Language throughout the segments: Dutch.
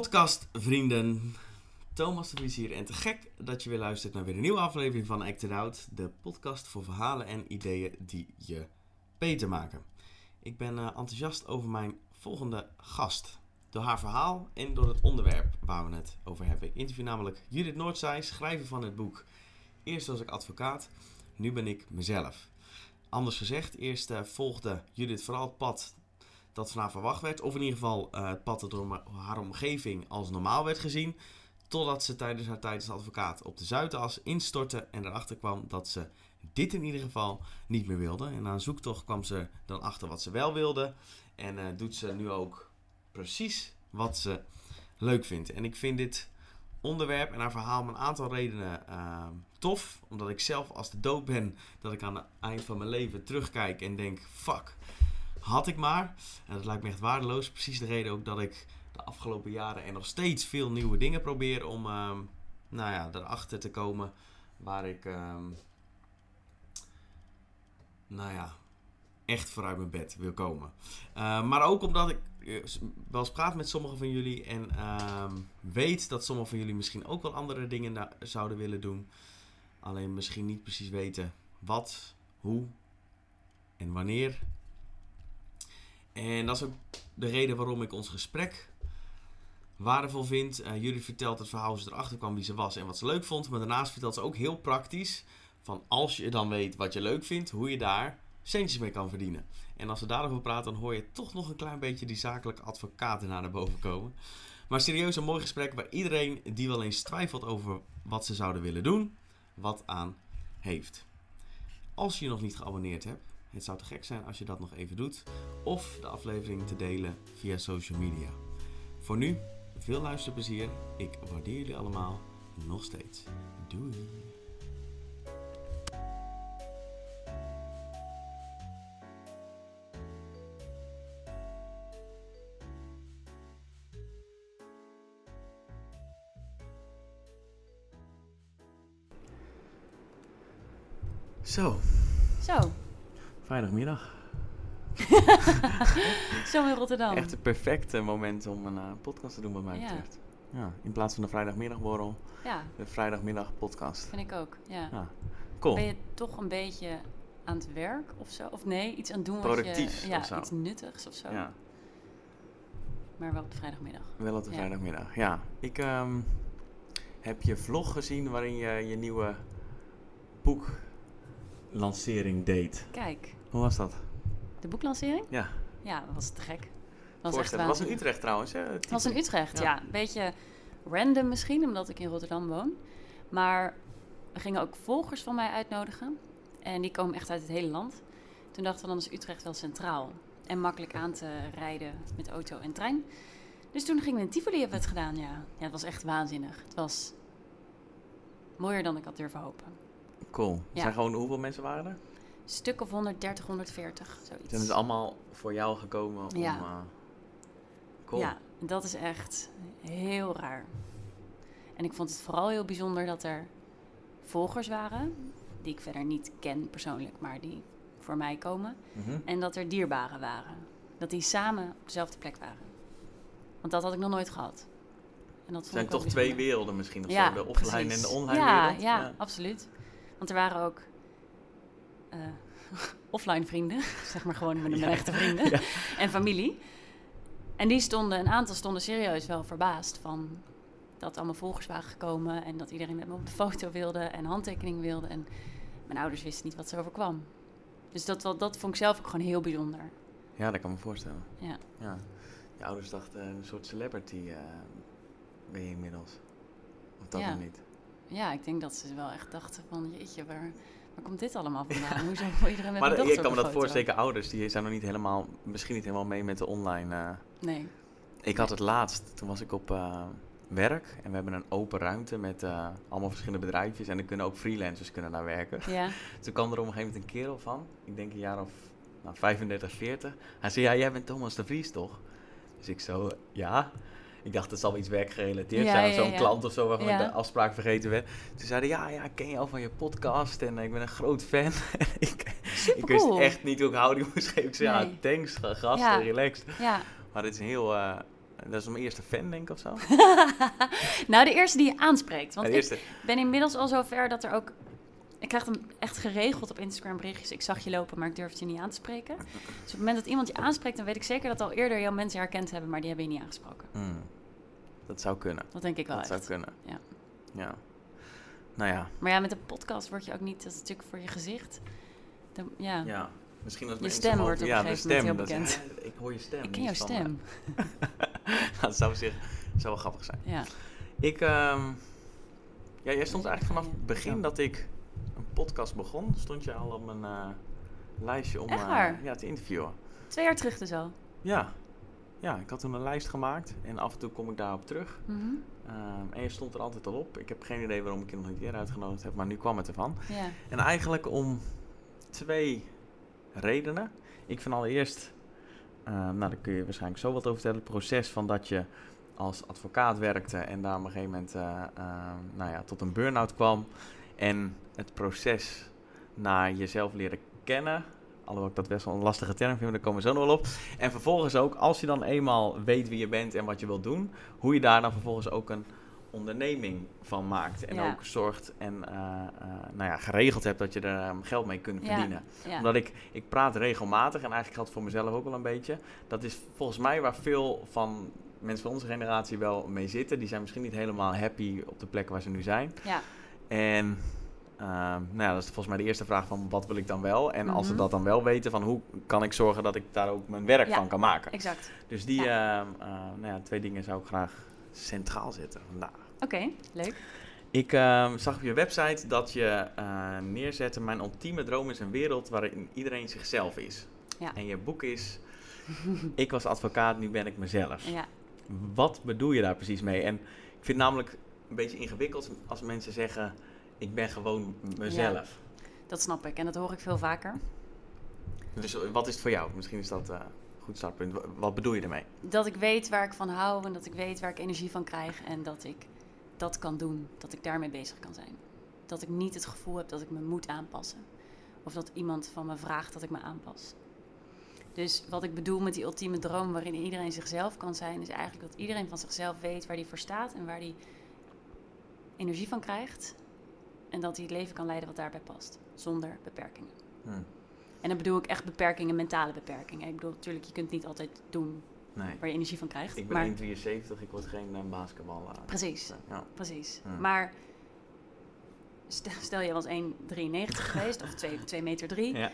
Podcastvrienden, Thomas de Vries hier en te gek dat je weer luistert naar weer een nieuwe aflevering van Acted Out, de podcast voor verhalen en ideeën die je beter maken. Ik ben eh, enthousiast over mijn volgende gast. Door haar verhaal en door het onderwerp waar we het over hebben. Ik interview namelijk Judith Noordzij, schrijver van het boek Eerst was ik advocaat, nu ben ik mezelf. Anders gezegd, eerst eh, volgde Judith vooral het pad dat van haar verwacht werd. Of in ieder geval eh, het pad dat door haar omgeving als normaal werd gezien. Totdat ze tijdens haar tijd als advocaat op de Zuidas instortte en erachter kwam dat ze dit in ieder geval niet meer wilde. En een zoektocht kwam ze dan achter wat ze wel wilde. En eh, doet ze nu ook precies wat ze leuk vindt. En ik vind dit onderwerp en haar verhaal om een aantal redenen uh, tof. Omdat ik zelf als de dood ben, dat ik aan het eind van mijn leven terugkijk en denk, fuck, had ik maar. En dat lijkt me echt waardeloos. Precies de reden ook dat ik de afgelopen jaren en nog steeds veel nieuwe dingen probeer om, uh, nou ja, erachter te komen waar ik, uh, nou ja, echt vooruit mijn bed wil komen. Uh, maar ook omdat ik wel eens met sommigen van jullie en weet dat sommigen van jullie misschien ook wel andere dingen zouden willen doen. Alleen misschien niet precies weten wat, hoe en wanneer. En dat is ook de reden waarom ik ons gesprek waardevol vind. Uh, jullie vertelt het verhaal hoe ze erachter kwam wie ze was en wat ze leuk vond. Maar daarnaast vertelt ze ook heel praktisch van als je dan weet wat je leuk vindt, hoe je daar centjes mee kan verdienen. En als we daarover praten, dan hoor je toch nog een klein beetje die zakelijke advocaten naar boven komen. Maar serieus een mooi gesprek waar iedereen die wel eens twijfelt over wat ze zouden willen doen, wat aan heeft. Als je nog niet geabonneerd hebt, het zou te gek zijn als je dat nog even doet. Of de aflevering te delen via social media. Voor nu, veel luisterplezier. Ik waardeer jullie allemaal nog steeds. Doei! Zo. Vrijdagmiddag. Zo in Rotterdam. Echt het perfecte moment om een uh, podcast te doen, wat mij Ja. betreft. Ja, in plaats van de vrijdagmiddagborrel, Ja, de vrijdagmiddag podcast. vind ik ook. Ja. Ja, cool. Ben je toch een beetje aan het werk of zo? Of nee, iets aan het doen wat Productiefs je... Ja, of zo. iets nuttigs of zo. Ja, Maar wel op de vrijdagmiddag. wel op de Ja. vrijdagmiddag. Ja, ik ehm, heb je vlog gezien waarin je je nieuwe boeklancering deed. Kijk, Hoe was dat? de boeklancering? Ja, Ja, dat was te gek. Dat was echt was in. Utrecht trouwens. Hè? Het was in Utrecht, Ja. ja. Een beetje random misschien, omdat ik in Rotterdam woon. Maar we gingen ook volgers van mij uitnodigen. En die komen echt uit het hele land. Toen dachten we, dan is Utrecht wel centraal. En makkelijk aan te rijden met auto en trein. Dus toen gingen we in Tivoli, hebben we het gedaan, ja. Ja, het was echt waanzinnig. Het was mooier dan ik had durven hopen. Cool. Ja. Zijn gewoon, hoeveel mensen waren er? Stuk of 130, 140, zoiets. Zijn ze allemaal voor jou gekomen om... Ja. cool. Ja, dat is echt heel raar. En ik vond het vooral heel bijzonder dat er volgers waren, die ik verder niet ken persoonlijk, maar die voor mij komen. Mhm. En dat er dierbaren waren. Dat die samen op dezelfde plek waren. Want dat had ik nog nooit gehad. En dat zijn toch twee werelden misschien of Ja, zo? De offline precies. en de online ja, wereld? Ja, absoluut. Want er waren ook eh, offline vrienden, zeg maar gewoon mijn, mijn echte vrienden, en familie. En die stonden, een aantal stonden serieus wel verbaasd van dat allemaal volgers waren gekomen en dat iedereen met me op de foto wilde en handtekening wilde. En mijn ouders wisten niet wat ze overkwam. Dus dat, dat vond ik zelf ook gewoon heel bijzonder. Ja, dat kan me voorstellen. Ja. Ja. Je ouders dachten, een soort celebrity eh, ben je inmiddels. Of dat Ja. nog niet? ja, ik denk dat ze wel echt dachten van jeetje, waar, waar komt dit allemaal vandaan? Hoezo wil iedereen met maar je kan me dat foto? zeker ouders, die zijn nog niet helemaal, misschien niet helemaal mee met de online. eh. Nee. Ik had het laatst, toen was ik op eh, werk en we hebben een open ruimte met eh, allemaal verschillende bedrijfjes en er kunnen ook freelancers kunnen daar werken. Ja. Toen kwam er op een gegeven moment een kerel van, ik denk een jaar of nou, 35, 40. Hij zei, ja, jij bent Thomas de Vries toch? Dus ik zo, ja. Ik dacht, het zal wel iets werkgerelateerd Ja, zijn. Ja, zo'n ja. klant of zo waarvan ik de afspraak vergeten werd. Toen zeiden ja, ja, ik ken je al van je podcast en ik ben een groot fan. ik, ik wist echt niet hoe ik houding moest geven. Ik zei, Nee. ja, thanks, gast, relaxed. Ja, Maar het is een heel, eh, Dat is mijn eerste fan, denk ik, of zo. nou, de eerste die je aanspreekt. Want ik ben inmiddels al zover dat er ook... Ik krijg dan echt geregeld op Instagram berichtjes. Ik zag je lopen, maar ik durfde je niet aan te spreken. Dus op het moment dat iemand je aanspreekt, dan weet ik zeker dat al eerder jouw mensen herkend hebben, maar die hebben je niet aangesproken. Hmm. Dat zou kunnen. Dat denk ik wel dat echt. zou kunnen. Ja. Ja. Nou ja. Maar ja, met een podcast word je ook niet... Dat is natuurlijk voor je gezicht. Dan- ja. Ja. Misschien dat Je stem wordt op ja, een gegeven moment heel dat bekend. ja, ik hoor je stem. Ik ken jouw stem. dat zou, zich, zou wel grappig zijn. Ja. Ik, ehm, ja, jij stond eigenlijk vanaf het begin dat ik podcast begon, stond je al op mijn eh, lijstje om eh, ja, te interviewen. Twee jaar terug dus al. Ja. ja, ik had toen een lijst gemaakt en af en toe kom ik daarop terug. Mhm. Ehm, en je stond er altijd al op. Ik heb geen idee waarom ik je nog niet eerder uitgenodigd heb, maar nu kwam het ervan. En eigenlijk om twee redenen. Ik vind allereerst, ehm, nou daar kun je waarschijnlijk zo wat over vertellen, het proces van dat je als advocaat werkte en daar op een gegeven moment eh, ehm, nou ja, tot een burn-out kwam. En het proces naar jezelf leren kennen. Alhoewel ik dat best wel een lastige term vind, maar daar komen we zo nog wel op. En vervolgens ook, als je dan eenmaal weet wie je bent en wat je wilt doen, hoe je daar dan vervolgens ook een onderneming van maakt. En Ja. ook zorgt en eh, eh, nou ja, geregeld hebt dat je er eh, geld mee kunt verdienen. Ja. Omdat ik, ik praat regelmatig en eigenlijk geldt voor mezelf ook wel een beetje. Dat is volgens mij waar veel van mensen van onze generatie wel mee zitten. Die zijn misschien niet helemaal happy op de plek waar ze nu zijn. ja. En ehm, nou ja, dat is volgens mij de eerste vraag van wat wil ik dan wel? En als ze Mhm. dat dan wel weten, van hoe kan ik zorgen dat ik daar ook mijn werk Ja. van kan maken? Exact. Dus die ehm, eh, nou ja, twee dingen zou ik graag centraal zetten vandaag. Oké, leuk. Ik ehm, zag op je website dat je eh, neerzette: Mijn ultieme droom is een wereld waarin iedereen zichzelf is. Ja. En je boek is: Ik was advocaat, nu ben ik mezelf. Ja. Wat bedoel je daar precies mee? En ik vind het namelijk een beetje ingewikkeld als mensen zeggen: Ik ben gewoon mezelf. Dat snap ik en dat hoor ik veel vaker. Dus wat is het voor jou? Misschien is dat eh, een goed startpunt. Wa- Wat bedoel je ermee? Dat ik weet waar ik van hou en dat ik weet waar ik energie van krijg en dat ik dat kan doen. Dat ik daarmee bezig kan zijn. Dat ik niet het gevoel heb dat ik me moet aanpassen. Of dat iemand van me vraagt dat ik me aanpas. Dus wat ik bedoel met die ultieme droom waarin iedereen zichzelf kan zijn, is eigenlijk dat iedereen van zichzelf weet waar hij voor staat en waar hij energie van krijgt. En dat hij het leven kan leiden wat daarbij past, zonder beperkingen. Hm, En dan bedoel ik echt beperkingen, mentale beperkingen. Ik bedoel, natuurlijk, je kunt niet altijd doen Nee. waar je energie van krijgt. Ik ben maar 1,73, ik word geen uh, eh, Precies. Ja. precies. Hmm. Maar stel, stel je was 1,93 geweest of 2, 2 meter 3. Ja.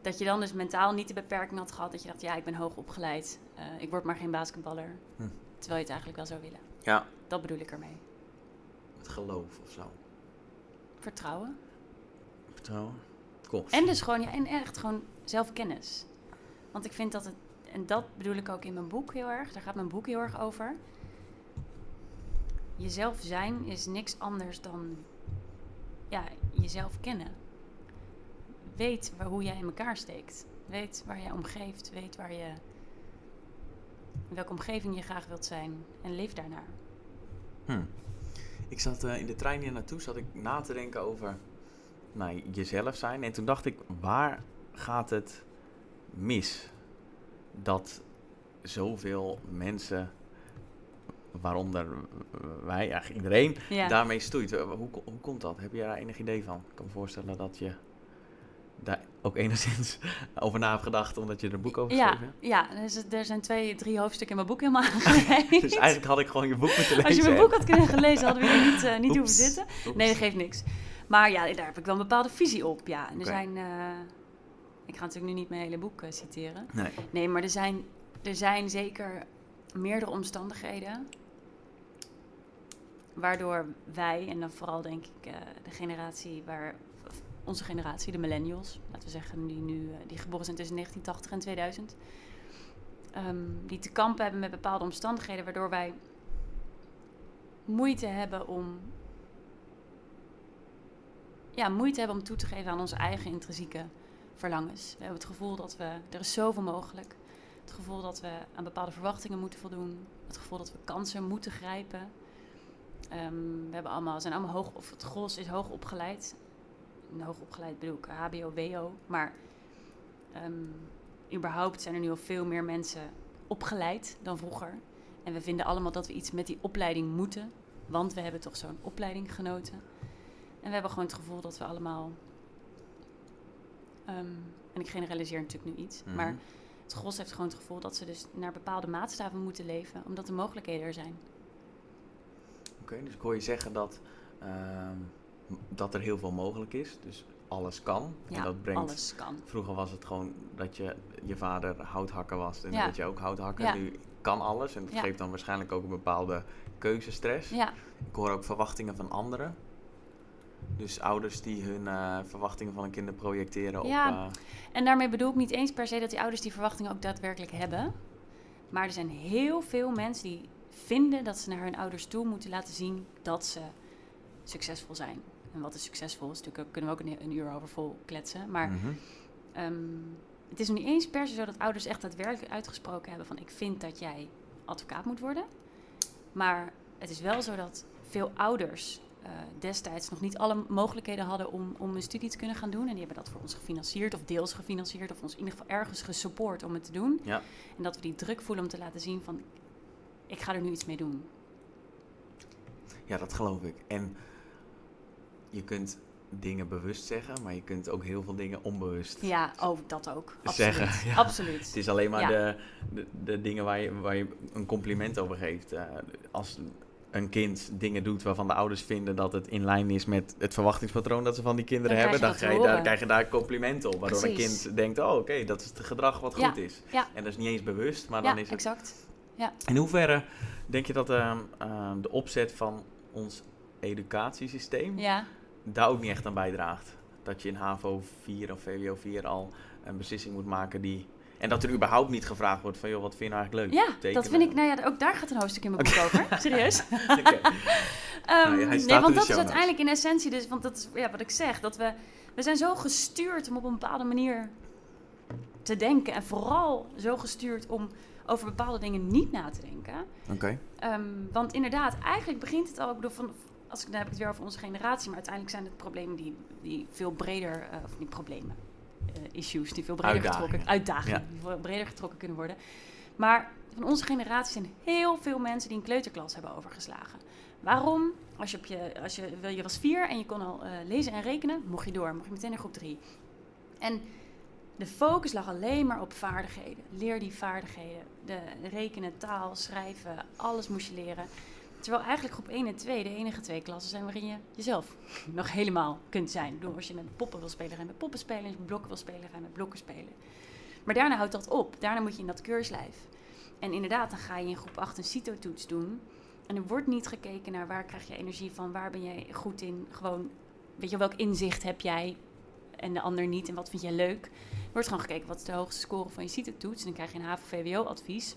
Dat je dan dus mentaal niet de beperking had gehad. Dat je dacht, ja, ik ben hoog opgeleid. eh, ik word maar geen basketballer. Hm. Terwijl je het eigenlijk wel zou willen. ja, Dat bedoel ik ermee. het geloof of zo. Vertrouwen. Vertrouwen. Cool. En dus gewoon, ja, en echt gewoon zelfkennis. Want ik vind dat het, en dat bedoel ik ook in mijn boek heel erg, daar gaat mijn boek heel erg over. Jezelf zijn is niks anders dan ja, jezelf kennen. Weet waar, hoe jij in elkaar steekt. Weet waar jij omgeeft. Weet waar je, in welke omgeving je graag wilt zijn. En leef daarnaar. Hm. Ik zat eh, in de trein hier naartoe, zat ik na te denken over nou, jezelf zijn. En toen dacht ik, waar gaat het mis? Dat zoveel mensen, waaronder wij, eigenlijk iedereen, Ja. daarmee stoeit. Hoe, hoe komt dat? Heb je daar enig idee van? Ik kan me voorstellen dat je daar ook enigszins over na hebt gedacht, omdat je er een boek over Ja, geschreven hebt. ja er, er zijn twee, drie hoofdstukken in mijn boek helemaal aangereikt. Dus eigenlijk had ik gewoon je boek moeten lezen. Als je mijn boek had kunnen gelezen, hadden we hier niet, eh, niet hoeven zitten. Oeps. Nee, dat geeft niks. Maar ja, daar heb ik wel een bepaalde visie op. Ja, en er zijn. eh, ik ga natuurlijk nu niet mijn hele boek eh, citeren. Nee. Nee, maar er zijn, er zijn zeker meerdere omstandigheden. Waardoor wij, en dan vooral denk ik de generatie waar. Onze generatie, de millennials, laten we zeggen, die nu eh, die geboren zijn tussen 1980 en 2000. ehm, die te kampen hebben met bepaalde omstandigheden, waardoor wij moeite hebben om. Ja, moeite hebben om toe te geven aan onze eigen intrinsieke verlangens. We hebben het gevoel dat we. Er is zoveel mogelijk. Het gevoel dat we aan bepaalde verwachtingen moeten voldoen. Het gevoel dat we kansen moeten grijpen. Ehm, we hebben allemaal, zijn allemaal hoog, of het gros is hoog opgeleid. En hoog opgeleid bedoel ik HBO, WO. Maar ehm, überhaupt zijn er nu al veel meer mensen opgeleid dan vroeger. En we vinden allemaal dat we iets met die opleiding moeten. Want we hebben toch zo'n opleiding genoten. En we hebben gewoon het gevoel dat we allemaal. ehm, en ik generaliseer natuurlijk nu iets. Mhm. Maar het gros heeft gewoon het gevoel dat ze dus naar bepaalde maatstaven moeten leven. Omdat de mogelijkheden er zijn. Oké, dus ik hoor je zeggen dat, ehm, dat er heel veel mogelijk is. Dus alles kan. en Ja, dat brengt alles kan. Vroeger was het gewoon dat je, je vader houthakker was en Ja. werd je ook houthakker. Ja. Nu kan alles en dat Ja. geeft dan waarschijnlijk ook een bepaalde keuzestress. Ja, Ik hoor ook verwachtingen van anderen. Dus ouders die hun eh, verwachtingen van een kind projecteren Ja. op... eh, En daarmee bedoel ik niet eens per se dat die ouders die verwachtingen ook daadwerkelijk hebben. Maar er zijn heel veel mensen die vinden dat ze naar hun ouders toe moeten laten zien dat ze succesvol zijn. En wat is succesvol? Is natuurlijk ook, kunnen we ook een, een uur over vol kletsen. Maar mhm. ehm, het is nog niet eens per se zo dat ouders echt daadwerkelijk uitgesproken hebben van ik vind dat jij advocaat moet worden. Maar het is wel zo dat veel ouders eh, destijds nog niet alle mogelijkheden hadden om, om een studie te kunnen gaan doen. En die hebben dat voor ons gefinancierd of deels gefinancierd of ons in ieder geval ergens gesupport om het te doen. Ja. En dat we die druk voelen om te laten zien van ik ga er nu iets mee doen. Ja, dat geloof ik. En je kunt dingen bewust zeggen, maar je kunt ook heel veel dingen onbewust Ja, oh, dat ook. Absoluut. Zeggen, ja. Absoluut. Het is alleen maar Ja. de, de, de dingen waar je, waar je een compliment over geeft. Eh, als een kind dingen doet waarvan de ouders vinden dat het in lijn is met het verwachtingspatroon dat ze van die kinderen Dan hebben, dan krijg te daar, krijg je daar complimenten op. Waardoor een kind denkt, oh oké, dat is het gedrag wat Ja, goed is. ja. En dat is niet eens bewust, maar ja, dan is het... exact. In hoeverre denk je dat ehm, ehm, de opzet van ons educatiesysteem Ja, daar ook niet echt aan bijdraagt? Dat je in HAVO 4 of VWO 4 al een beslissing moet maken die... En dat er überhaupt niet gevraagd wordt van, joh, wat vind je nou eigenlijk leuk? ja dat vind ik, nou ja, ook daar gaat een hoofdstuk in mijn boek over. Serieus. Ehm, staat nee, want dat is uiteindelijk in essentie dus, want dat is ja, wat ik zeg, dat we, we zijn zo gestuurd om op een bepaalde manier te denken en vooral zo gestuurd om over bepaalde dingen niet na te denken. Oké. Ehm, want inderdaad, eigenlijk begint het al, ik bedoel, van, als ik, dan heb ik het weer over onze generatie, maar uiteindelijk zijn het problemen die, die veel breder, eh, of niet problemen, eh, issues die veel breder Uitdagingen. getrokken, uitdagingen, die veel breder getrokken kunnen worden. Maar van onze generatie zijn heel veel mensen die een kleuterklas hebben overgeslagen. Waarom? Als je, op je, als je, wil- je was vier en je kon al eh, lezen en rekenen, mocht je door, mocht je meteen naar groep drie. En de focus lag alleen maar op vaardigheden. Leer die vaardigheden. De rekenen, taal, schrijven, alles moest je leren. Terwijl eigenlijk groep 1 en 2 de enige twee klassen zijn waarin je jezelf nog helemaal kunt zijn. Bedoel, als je met poppen wil spelen, ga je met poppen spelen. Als je met blokken wil spelen, ga je met blokken spelen. Maar daarna houdt dat op. Daarna moet je in dat keurslijf. En inderdaad, dan ga je in groep 8 een CITO-toets doen. En er wordt niet gekeken naar waar krijg je energie van, waar ben jij goed in. Gewoon, weet je, welk inzicht heb jij en de ander niet en wat vind jij leuk. Er wordt gewoon gekeken wat de hoogste score van je CITO-toets. En dan krijg je een HAVO-VWO-advies.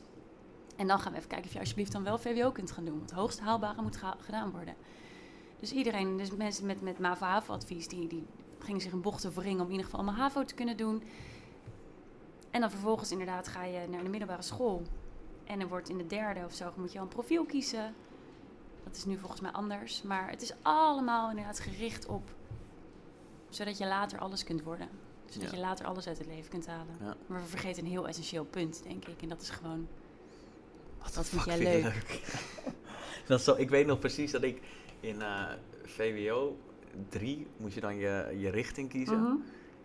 En dan gaan we even kijken of je alsjeblieft dan wel VWO kunt gaan doen. Want het hoogste haalbare moet gedaan worden. Dus iedereen, dus mensen met, met MAVO-HAVO-advies, die, die gingen zich een bochten wringen om in ieder geval allemaal HAVO te kunnen doen. En dan vervolgens inderdaad ga je naar de middelbare school. En dan wordt in de derde of zo, moet je al een profiel kiezen. Dat is nu volgens mij anders. Maar het is allemaal inderdaad gericht op, zodat je later alles kunt worden. Zodat Ja. je later alles uit het leven kunt halen. Ja. Maar we vergeten een heel essentieel punt, denk ik. En dat is gewoon, Wat Wat vind jij je leuk? dat zo, ik weet nog precies dat ik in eh, VWO 3 moest je dan je, je richting kiezen. Mhm.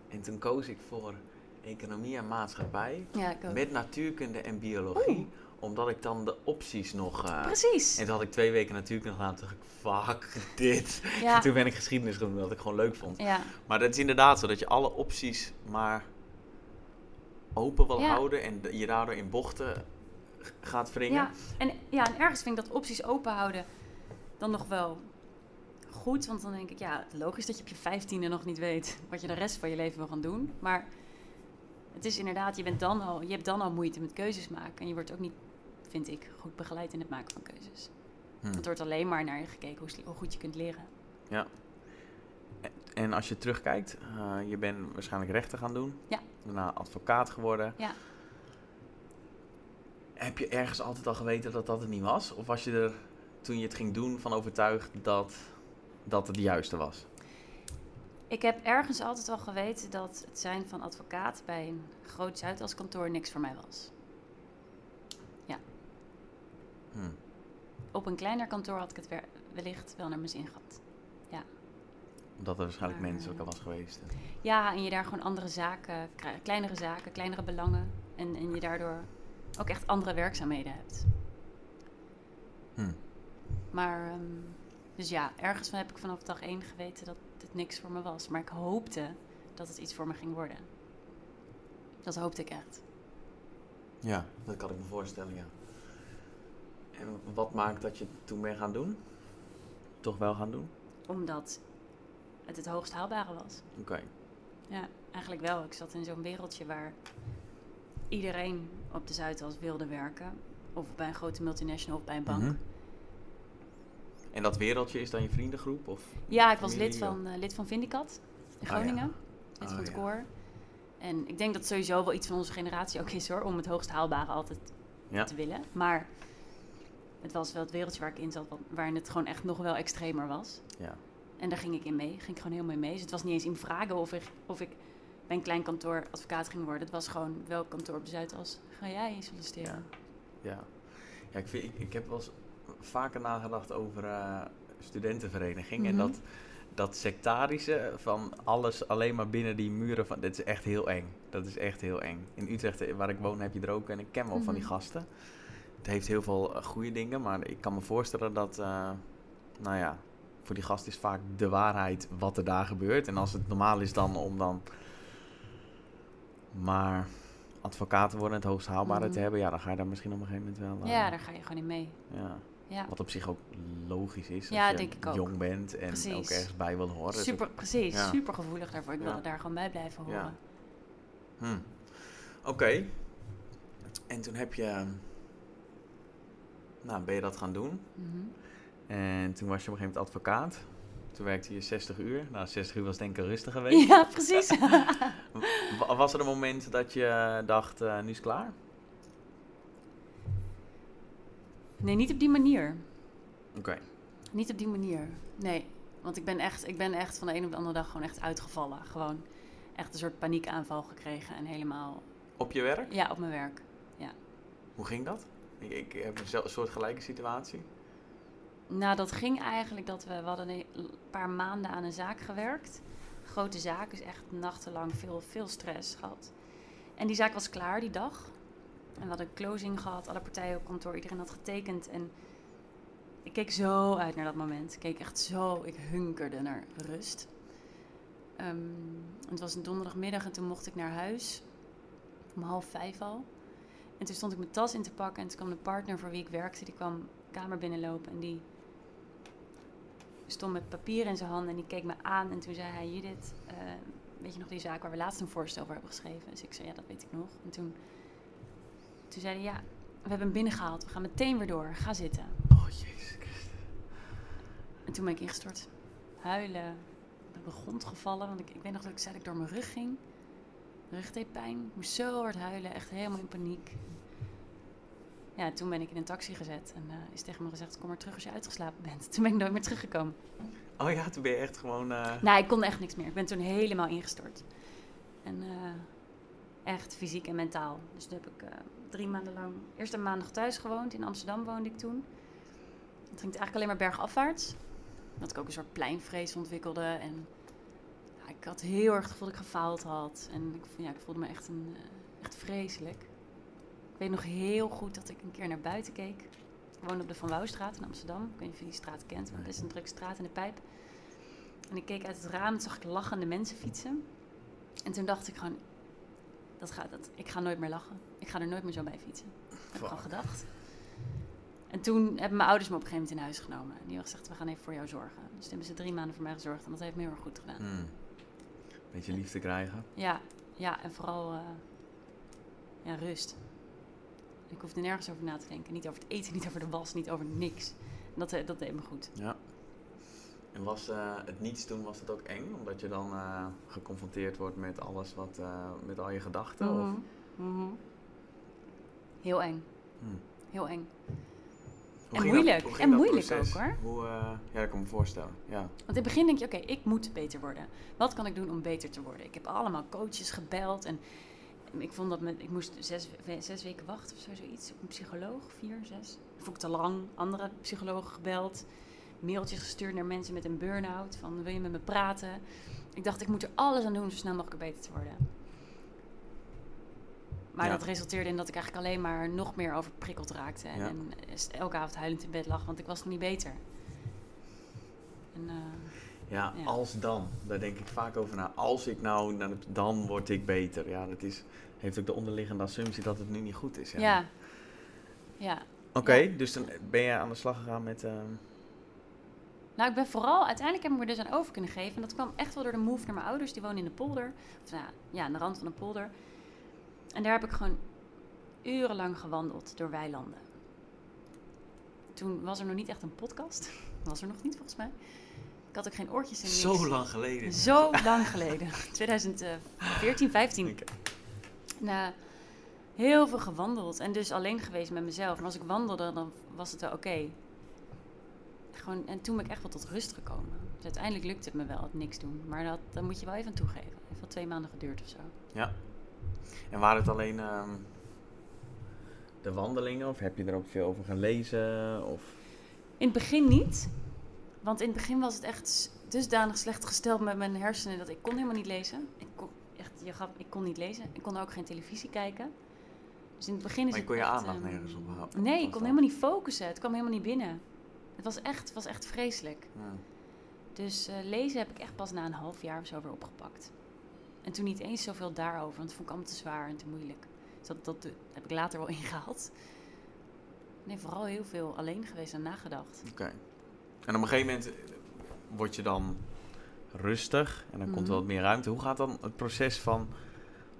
En toen koos ik voor economie en maatschappij Ja, met natuurkunde en biologie. Omdat ik dan de opties nog... eh, Precies. en toen had ik twee weken natuurkunde gedaan. Toen dacht ik, fuck dit. En toen ben ik geschiedenis gaan doen, wat ik gewoon leuk vond. ja, Maar het is inderdaad zo dat je alle opties maar open wil houden. En je daardoor in bochten gaat wringen. ja. En, ja, en ergens vind ik dat opties open houden dan nog wel goed. Want dan denk ik, ja, logisch dat je op je vijftiende nog niet weet wat je de rest van je leven wil gaan doen. Maar het is inderdaad, je, bent dan al, je hebt dan al moeite met keuzes maken. En je wordt ook niet, vind ik, goed begeleid in het maken van keuzes. Hm. Het wordt alleen maar naar je gekeken hoe, goed je kunt leren. En als je terugkijkt, eh, je bent waarschijnlijk rechten gaan doen. Ja. Daarna advocaat geworden. Ja. Heb je ergens altijd al geweten dat dat het niet was? Of was je er toen je het ging doen van overtuigd dat, dat het de juiste was? Ik heb ergens altijd al geweten dat het zijn van advocaat bij een groot Zuidaskantoor niks voor mij was. Ja. Hm. Op een kleiner kantoor had ik het wellicht wel naar mijn zin gehad. Omdat er waarschijnlijk Maar, menselijker eh, was geweest. Ja, en je daar gewoon andere zaken, kleinere zaken, kleinere belangen. En, en je daardoor ook echt andere werkzaamheden hebt. Hm. Maar, ehm, dus ja, ergens van heb ik vanaf dag één geweten dat het niks voor me was. Maar ik hoopte dat het iets voor me ging worden. Dat hoopte ik echt. Ja, dat kan ik me voorstellen, ja. En wat maakt dat je het toen bent gaan doen? Toch wel gaan doen? Omdat het het hoogst haalbare was. Oké. Ja, eigenlijk wel. Ik zat in zo'n wereldje waar iedereen op de Zuidas wilde werken. Of bij een grote multinational of bij een bank. Mhm. En dat wereldje is dan je vriendengroep? Of? Ja, ik was lid van, eh, lid van Vindicat in Ah, ja. Groningen. Lid Oh, van het ja. koor. En ik denk dat het sowieso wel iets van onze generatie ook is hoor. Om het hoogst haalbare altijd Ja. te willen. Maar het was wel het wereldje waar ik in zat. Waarin het gewoon echt nog wel extremer was. Ja. En daar ging ik in mee. Ging ik gewoon heel mee mee. Dus het was niet eens in vragen of ik, of ik bij een klein kantoor advocaat ging worden. Het was gewoon welk kantoor op de Zuidas ga jij solliciteren. Ja. Ja, ik, vind, ik, ik heb wel eens vaker nagedacht over eh, studentenvereniging. En Mhm. dat, dat sectarische van alles alleen maar binnen die muren. Van, dit is echt heel eng. Dat is echt heel eng. In Utrecht, eh, waar ik woon, heb je er ook. En ik ken wel van die Mhm. gasten. Het heeft heel veel eh, goede dingen. Maar ik kan me voorstellen dat... nou ja, voor die gast is vaak de waarheid wat er daar gebeurt. En als het normaal is dan om dan... Maar advocaten worden het hoogst haalbare te hebben, ja, dan ga je daar misschien op een gegeven moment wel. eh, Ja, daar ga je gewoon in mee. ja. Ja, Wat op zich ook logisch is. Ja, als je denk ik ook. jong bent en Precies. ook ergens bij wil horen. Dus super, precies. ja. Super gevoelig daarvoor. Ik wilde Ja. daar gewoon bij blijven Ja. horen. hm. Oké. En toen heb je... Nou, ben je dat gaan doen. Mhm. En toen was je op een gegeven moment advocaat. Toen werkte je 60 uur. Nou, 60 uur was denk ik al rustig geweest. Ja, precies. Wa- Was er een moment dat je dacht, eh, nu is het klaar? nee, niet op die manier. Oké. Niet op die manier. Nee. Want ik ben, echt, ik ben echt van de een op de andere dag gewoon echt uitgevallen. Gewoon echt een soort paniekaanval gekregen. En helemaal, Op je werk? ja, op mijn werk. Hoe ging dat? Ik, ik heb een soort gelijke situatie. Nou, dat ging eigenlijk dat we, hadden een paar maanden aan een zaak gewerkt. Grote zaak, dus echt nachtenlang veel, veel stress gehad. En die zaak was klaar die dag. En we hadden een closing gehad, alle partijen op kantoor, iedereen had getekend. En ik keek zo uit naar dat moment. Ik keek echt zo, ik hunkerde naar rust. Ehm, het was een donderdagmiddag en toen mocht ik naar huis. Om half vijf al. En toen stond ik mijn tas in te pakken en toen kwam de partner voor wie ik werkte, die kwam kamer binnenlopen en die stond met papier in zijn handen en die keek me aan en toen zei hij, Judith, eh, weet je nog die zaak waar we laatst een voorstel over hebben geschreven? Dus ik zei, ja, dat weet ik nog. En toen, toen zei hij, ja, we hebben hem binnengehaald, we gaan meteen weer door, ga zitten. Oh, jezus Christus. En toen ben ik ingestort. Huilen. Op de grond gevallen. Want ik, ik weet nog dat ik zei dat ik door mijn rug ging. Mijn rug deed pijn. Ik moest zo hard huilen. Echt helemaal in paniek. Ja, toen ben ik in een taxi gezet. En eh, is tegen me gezegd, kom maar terug als je uitgeslapen bent. Toen ben ik nooit meer teruggekomen. Oh ja, toen ben je echt gewoon... eh, Nou, ik kon echt niks meer. Ik ben toen helemaal ingestort. En eh, echt fysiek en mentaal. Dus toen heb ik drie maanden lang... Eerst een maand nog thuis gewoond. In Amsterdam woonde ik toen. Het ging eigenlijk alleen maar bergafwaarts. Dat ik ook een soort pleinvrees ontwikkelde. En ja, ik had heel erg het gevoel dat ik gefaald had. En ik, ja, ik voelde me echt, een, echt vreselijk. Ik weet nog heel goed dat ik een keer naar buiten keek. Ik woonde op de Van Wouwstraat in Amsterdam. Ik weet niet of je die straat kent, maar het is een drukke straat in de pijp. En ik keek uit het raam en zag ik lachende mensen fietsen. En toen dacht ik gewoon, dat gaat het. Ik ga nooit meer lachen. Ik ga er nooit meer zo bij fietsen. Dat heb ik al gedacht. En toen hebben mijn ouders me op een gegeven moment in huis genomen. En die hebben gezegd, we gaan even voor jou zorgen. Dus toen hebben ze drie maanden voor mij gezorgd. En dat heeft me heel erg goed gedaan. hmm. Beetje liefde krijgen. Ja, ja, en vooral eh, ja, rust. Ik hoefde nergens over na te denken. Niet over het eten, niet over de was, niet over niks. En dat, eh, dat deed me goed. Ja. En was eh, het niets doen, was dat ook eng? Omdat je dan eh, geconfronteerd wordt met alles wat, met al je gedachten? Of? Mhm, mhm. Heel eng, Hmm. heel eng. Hoe En moeilijk. En moeilijk proces? ook, hoor. Hoe, ja, dat kan ik me voorstellen. Ja. Want in het begin denk je, oké, ik moet beter worden. Wat kan ik doen om beter te worden? Ik heb allemaal coaches gebeld en, ik vond dat met, ik moest zes, zes weken wachten of zo, zoiets. Op een psycholoog, vier, zes. Vond ik te lang. Andere psychologen gebeld. Mailtjes gestuurd naar mensen met een burn-out. Van, wil je met me praten? Ik dacht, ik moet er alles aan doen om zo snel mogelijk beter te worden. Maar Ja. dat resulteerde in dat ik eigenlijk alleen maar nog meer overprikkeld raakte. En, Ja. en elke avond huilend in bed lag, want ik was nog niet beter. En, eh, Ja, Ja. als dan. Daar denk ik vaak over na. Als ik nou, dan, dan word ik beter. Ja, dat is, heeft ook de onderliggende assumptie dat het nu niet goed is. Ja. ja. ja. Oké, Ja. dus dan ben je aan de slag gegaan met... ehm, Nou, ik ben vooral, uiteindelijk heb ik me er dus aan over kunnen geven. En dat kwam echt wel door de move naar mijn ouders. Die wonen in de polder. Of nou, ja, aan de rand van de polder. En daar heb ik gewoon urenlang gewandeld door weilanden. Toen was er nog niet echt een podcast. Was er nog niet, volgens mij. Ik had ook geen oortjes in. zo niks. lang geleden. Zo lang geleden. 2014, 15. Oké. Nou, heel veel gewandeld. En dus alleen geweest met mezelf. Maar als ik wandelde, dan was het wel oké. Gewoon, en toen ben ik echt wel tot rust gekomen. Dus uiteindelijk lukte het me wel, het niks doen. Maar dat, dat moet je wel even aan toegeven. Het heeft wel twee maanden geduurd of zo. En waren het alleen ehm, de wandelingen? Of heb je er ook veel over gelezen? Of... In het begin niet. Want in het begin was het echt dusdanig slecht gesteld met mijn hersenen dat ik kon helemaal niet lezen. Ik kon, echt, je ik kon niet lezen. Ik kon ook geen televisie kijken. Dus in het begin is Maar je kon je echt, aandacht ehm, nergens op houden. Nee, ik kon helemaal niet focussen. Het kwam helemaal niet binnen. Het was echt, het was echt vreselijk. Ja. Dus eh, lezen heb ik echt pas na een half jaar of zo weer opgepakt. En toen niet eens zoveel daarover, want het vond ik allemaal te zwaar en te moeilijk. Dus dat, dat eh, heb ik later wel ingehaald. Nee, vooral heel veel alleen geweest en nagedacht. Oké. En op een gegeven moment eh, word je dan rustig en dan komt er Mhm. wat meer ruimte. Hoe gaat dan het proces van...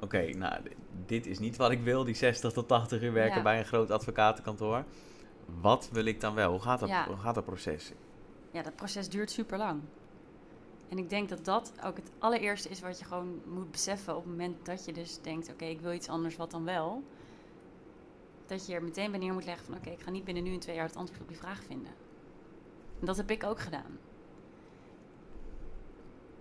Oké, nou, dit is niet wat ik wil, die 60 tot 80 uur werken Ja. bij een groot advocatenkantoor. Wat wil ik dan wel? Hoe gaat dat, Ja. hoe gaat dat proces? Ja, dat proces duurt super lang. En ik denk dat dat ook het allereerste is wat je gewoon moet beseffen op het moment dat je dus denkt: oké, ik wil iets anders, wat dan wel? Dat je er meteen bij neer moet leggen van: oké, ik ga niet binnen nu en twee jaar het antwoord op die vraag vinden. En dat heb ik ook gedaan.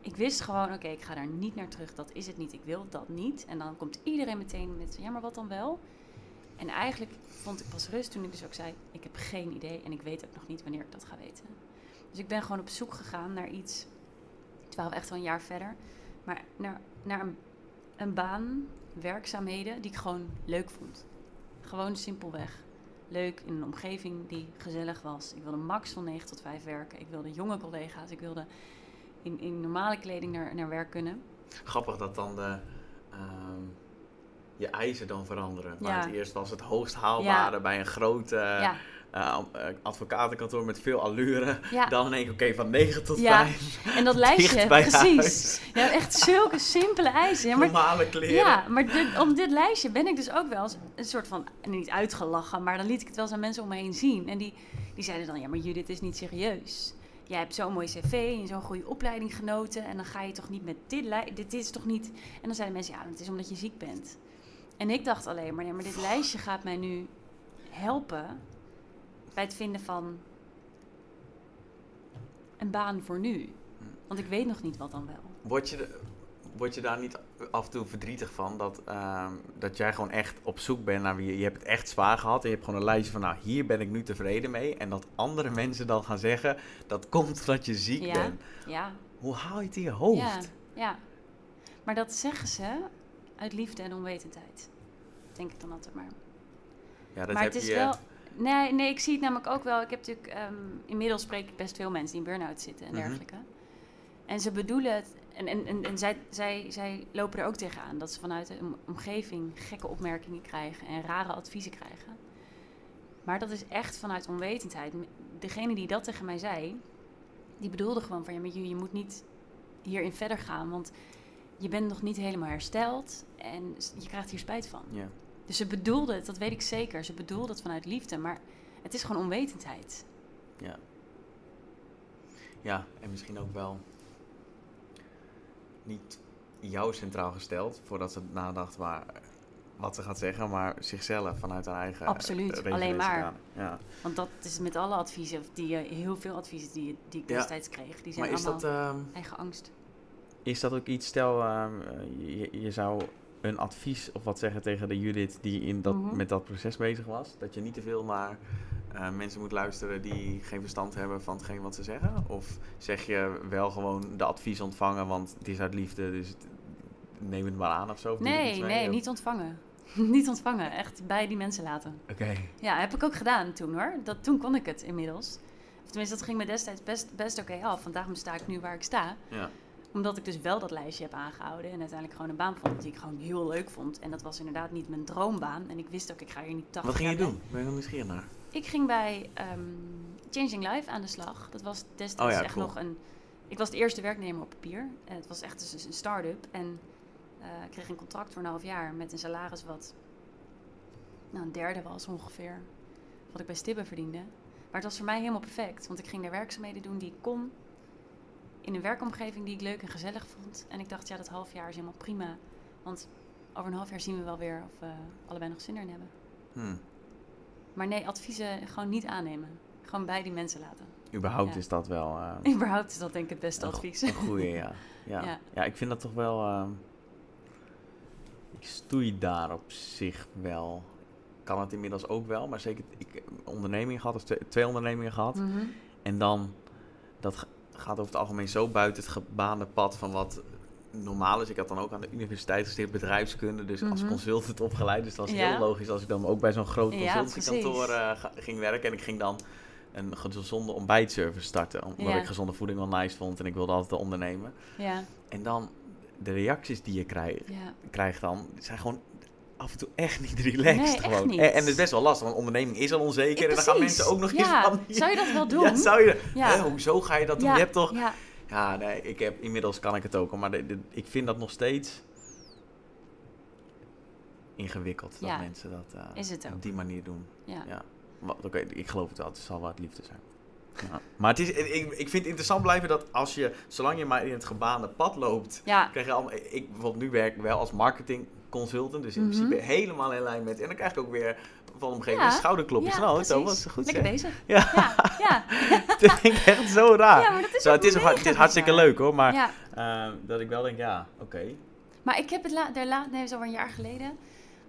Ik wist gewoon: oké, ik ga daar niet naar terug, dat is het niet, ik wil dat niet. En dan komt iedereen meteen met: ja, maar wat dan wel? En eigenlijk vond ik pas rust toen ik dus ook zei: ik heb geen idee en ik weet ook nog niet wanneer ik dat ga weten. Dus ik ben gewoon op zoek gegaan naar iets. We echt wel een jaar verder. Maar naar, naar een, een baan, werkzaamheden die ik gewoon leuk vond. Gewoon simpelweg. Leuk in een omgeving die gezellig was. Ik wilde max van 9 tot 5 werken. Ik wilde jonge collega's. Ik wilde in, in normale kleding naar, naar werk kunnen. Grappig dat dan de, ehm, je eisen dan veranderen. Ja. Maar het eerst was het hoogst haalbare bij een groot eh, ja, eh, advocatenkantoor met veel allure. ja. Dan in één keer, oké, van 9 tot Ja. 5. en dat lijstje, precies. Ja, echt zulke simpele eisen. Ja, maar Normale kleren. Ja, maar dit, om dit lijstje ben ik dus ook wel eens een soort van, niet uitgelachen, maar dan liet ik het wel eens aan mensen om me heen zien. En die, die zeiden dan, ja, maar Judith is niet serieus. Jij hebt zo'n mooi cv en zo'n goede opleiding genoten en dan ga je toch niet met dit lijstje, dit is toch niet... En dan zeiden mensen, ja, het is omdat je ziek bent. En ik dacht alleen maar, nee, maar dit lijstje gaat mij nu helpen bij het vinden van een baan voor nu. Want ik weet nog niet wat dan wel. Word je, de- word je daar niet af en toe verdrietig van? Dat, ehm, dat jij gewoon echt op zoek bent naar wie je... Je hebt het echt zwaar gehad en je hebt gewoon een lijstje van... Nou, hier ben ik nu tevreden mee. En dat andere mensen dan gaan zeggen... Dat komt omdat je ziek Ja. bent. Ja, Hoe haal je het in je hoofd? Ja, ja. Maar dat zeggen ze uit liefde en onwetendheid. Denk ik dan altijd maar. Ja, dat maar heb het is je... wel... Nee, nee, ik zie het namelijk ook wel. Ik heb natuurlijk... ehm, inmiddels spreek ik best veel mensen die in burn-out zitten en Mhm. dergelijke. En ze bedoelen het... En, en, en, en zij, zij, zij lopen er ook tegenaan. Dat ze vanuit de om- omgeving gekke opmerkingen krijgen en rare adviezen krijgen. Maar dat is echt vanuit onwetendheid. Degene die dat tegen mij zei... Die bedoelde gewoon van... Ja, maar je, je moet niet hierin verder gaan. Want je bent nog niet helemaal hersteld. En je krijgt hier spijt van. Ja. Dus ze bedoelde het, dat weet ik zeker. Ze bedoelde het vanuit liefde, maar het is gewoon onwetendheid. ja, en misschien ook wel... Niet jou centraal gesteld... Voordat ze nadacht waar... Wat ze gaat zeggen, maar zichzelf vanuit haar eigen... Absoluut, eh, alleen maar. Ja. Want dat is met alle adviezen, die, je- heel veel adviezen die, die ik Ja. destijds kreeg, die zijn Maar is allemaal dat... ehm, eigen angst. Is dat ook iets, stel, ehm, je, je zou een advies of wat zeggen tegen de Judith die in dat, Mhm. met dat proces bezig was? Dat je niet te veel naar eh, mensen moet luisteren die geen verstand hebben van hetgeen wat ze zeggen? Of zeg je wel gewoon de advies ontvangen, want het is uit liefde, dus het, neem het maar aan of zo? Of Nee, mee? nee, Of- niet ontvangen. niet ontvangen, echt bij die mensen laten. Oké. Ja, heb ik ook gedaan toen hoor. Dat, toen kon ik het inmiddels. Of tenminste, dat ging me destijds best, best oké af. Want daarom sta ik nu waar ik sta. Ja. Omdat ik dus wel dat lijstje heb aangehouden. En uiteindelijk gewoon een baan vond die ik gewoon heel leuk vond. En dat was inderdaad niet mijn droombaan. En ik wist ook, ik ga hier niet 80 Wat ging je doen? Ben je er nieuwsgierig naar? Ik ging bij ehm, Changing Life aan de slag. Dat was destijds Oh ja, echt cool. nog een... Ik was de eerste werknemer op papier. En het was echt dus een start-up. En eh, ik kreeg een contract voor een half jaar met een salaris wat... Nou, een derde was ongeveer. Wat ik bij Stibbe verdiende. Maar het was voor mij helemaal perfect. Want ik ging daar werkzaamheden doen die ik kon. In een werkomgeving die ik leuk en gezellig vond. En ik dacht, ja, dat half jaar is helemaal prima. Want over een half jaar zien we wel weer of we allebei nog zin erin hebben. Hm. Maar nee, adviezen gewoon niet aannemen. Gewoon bij die mensen laten. Überhaupt Ja. is dat wel... eh, Überhaupt is dat denk ik het beste advies. Een goeie, ja. Ja. ja. Ja. ik vind dat toch wel... ehm, ik stoei daar op zich wel. Kan het inmiddels ook wel, maar zeker... Ik heb een onderneming gehad, of twee, twee ondernemingen gehad. Mhm. En dan... Dat gaat over het algemeen zo buiten het gebaande pad van wat normaal is. Ik had dan ook aan de universiteit gestudeerd bedrijfskunde, dus als Mhm. consultant opgeleid. Dus dat was Ja. heel logisch als ik dan ook bij zo'n groot consultancykantoor eh, ging werken. En ik ging dan een gezonde ontbijtservice starten, omdat Ja. ik gezonde voeding wel nice vond en ik wilde altijd ondernemen. Ja, En dan de reacties die je krijgt, ja. krijgt dan, zijn gewoon af en toe echt niet relaxed. Nee, gewoon. niet. En, en het is best wel lastig, want onderneming is al onzeker. En dan gaan mensen ook nog Ja, eens van... zou je dat wel doen? Ja, zou je... Ja. Hè, hoezo ga je dat doen? Je hebt toch... Ja, Ja, nee, ik heb, inmiddels kan ik het ook al, maar de- de- ik vind dat nog steeds ingewikkeld dat mensen dat eh, is het ook. op die manier doen. ja. Oké, ik geloof het wel, het zal wel het liefde zijn. Ja. Maar het is, ik, ik vind het interessant blijven dat als je, zolang je maar in het gebaande pad loopt, Ja, krijg je allemaal, ik bijvoorbeeld nu werk ik wel als marketing consultant, dus in Mhm. principe helemaal in lijn met, en dan krijg ik ook weer van omgeving Ja, schouderklopjes. ja, nou, precies. Thomas, goed Lekker zeg. bezig. Ja, Ja, ja. dat vind ik echt zo raar. ja, maar dat is Zo, het, is, het is hartstikke leuk hoor, maar Ja, eh, dat ik wel denk, ja, oké. maar ik heb het la daar laat, nee, zo een jaar geleden.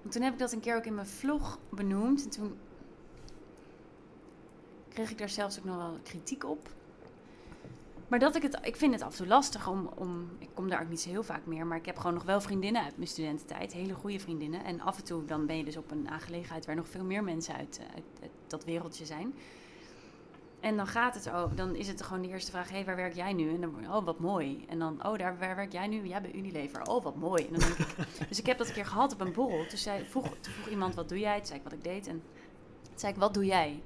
Want toen heb ik dat een keer ook in mijn vlog benoemd. En toen kreeg ik daar zelfs ook nog wel kritiek op. Maar dat ik het, ik vind het af en toe lastig om, om, ik kom daar ook niet zo heel vaak meer, maar ik heb gewoon nog wel vriendinnen uit mijn studententijd, hele goede vriendinnen. En af en toe dan ben je dus op een aangelegenheid waar nog veel meer mensen uit, eh, dat wereldje zijn. En dan gaat het over, dan is het gewoon de eerste vraag, hé, hey, waar werk jij nu? En dan, oh, wat mooi. En dan, oh, daar, waar werk jij nu? Ja, bij Unilever. Oh, wat mooi. En dan dus ik heb dat een keer gehad op een borrel. Toen, zei, vroeg, vroeg iemand, wat doe jij? Toen zei ik wat ik deed. En toen zei ik, wat doe jij?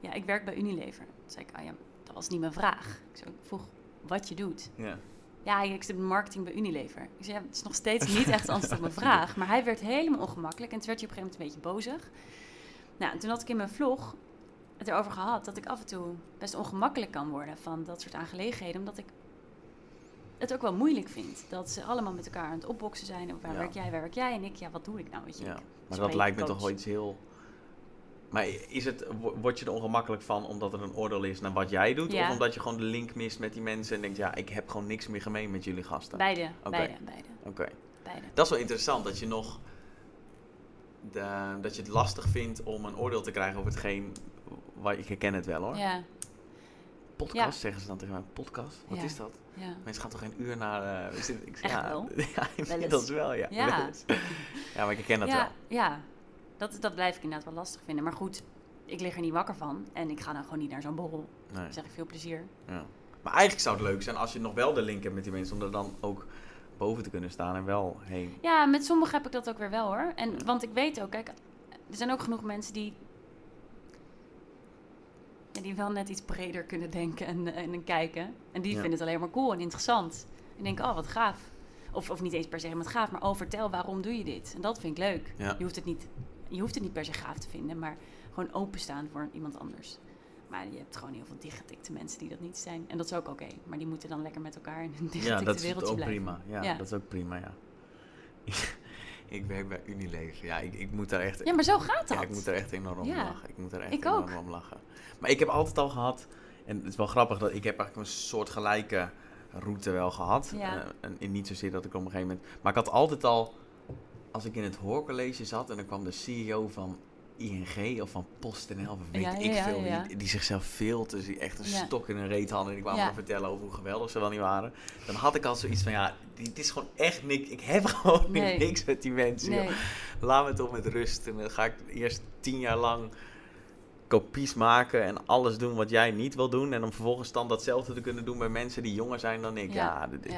Ja, ik werk bij Unilever. Toen zei ik, ah ja, dat was niet mijn vraag. Ik, vroeg wat je doet. Ja. Ja, ik zit in marketing bij Unilever. Ik zei, ja, het is nog steeds niet echt antwoord op mijn vraag. Maar hij werd helemaal ongemakkelijk en toen werd hij op een gegeven moment een beetje bozig. Nou, en toen had ik in mijn vlog het erover gehad dat ik af en toe best ongemakkelijk kan worden van dat soort aangelegenheden. Omdat ik het ook wel moeilijk vind. Dat ze allemaal met elkaar aan het opboksen zijn. Waar Ja. werk jij, waar werk jij? En ik, ja, wat doe ik nou? Weet je, Ja, maar dat lijkt me toch wel iets heel... Maar is het, wo- word je er ongemakkelijk van omdat er een oordeel is naar wat jij doet? Ja. Of omdat je gewoon de link mist met die mensen en denkt, ja, ik heb gewoon niks meer gemeen met jullie gasten? Beide, beide, beide, Oké. beide. Dat is wel interessant, dat je nog... De, dat je het lastig vindt om een oordeel te krijgen over hetgeen... Waar, ik herken het wel hoor. Ja, Podcast zeggen ze dan tegen mij. Podcast? Wat Ja. is dat? ja. Mensen gaan toch geen uur naar... dit- ik, Echt ja, wel? Ja, inmiddels wel, ja. Ja. Wel. Ja, maar ik herken dat ja, wel. Ja, dat, dat blijf ik inderdaad wel lastig vinden. Maar goed, ik lig er niet wakker van. En ik ga dan gewoon niet naar zo'n borrel. Nee. Dan zeg ik veel plezier. Ja. Maar eigenlijk zou het leuk zijn als je nog wel de link hebt met die mensen, om er dan ook boven te kunnen staan en wel heen. Ja, met sommigen heb ik dat ook weer wel hoor. En, want ik weet ook, kijk, er zijn ook genoeg mensen die... die wel net iets breder kunnen denken en, en, en kijken. En die Ja. vinden het alleen maar cool en interessant. En denken, oh wat gaaf. Of, of niet eens per se helemaal gaaf, maar oh vertel, waarom doe je dit? En dat vind ik leuk. Ja. Je, hoeft het niet, je hoeft het niet per se gaaf te vinden, maar gewoon openstaan voor iemand anders. Maar je hebt gewoon heel veel dichtgetikte mensen die dat niet zijn. En dat is ook oké. Maar die moeten dan lekker met elkaar in een dichtgetikte Ja, dat is ook blijven. prima. Ja, Ja. dat is ook prima, ja. ik werk bij Unilever. Ja, ik, ik moet daar echt... Ja, maar zo gaat dat. Ja, ik moet er echt enorm om lachen. Ik moet er echt Ik enorm ook. om lachen. Maar ik heb altijd al gehad, en het is wel grappig dat ik heb eigenlijk een soort gelijke route wel gehad. Ja. Eh, en, en niet zozeer dat ik op een gegeven moment... Maar ik had altijd al als ik in het hoorcollege zat en dan kwam de CEO van ING of van PostNL of weet Ja, ik ja, veel, ja. Die, die zichzelf veel te zien, echt een stok in een reet hadden en die kwamen Ja. dan vertellen over hoe geweldig ze wel niet waren. Dan had ik al zoiets van, ja, dit is gewoon echt niks, ik heb gewoon Nee. niks met die mensen. Nee. Laat me toch met rust en dan ga ik eerst tien jaar lang kopies maken en alles doen wat jij niet wil doen. En om vervolgens dan datzelfde te kunnen doen bij mensen die jonger zijn dan ik. Ja, dit-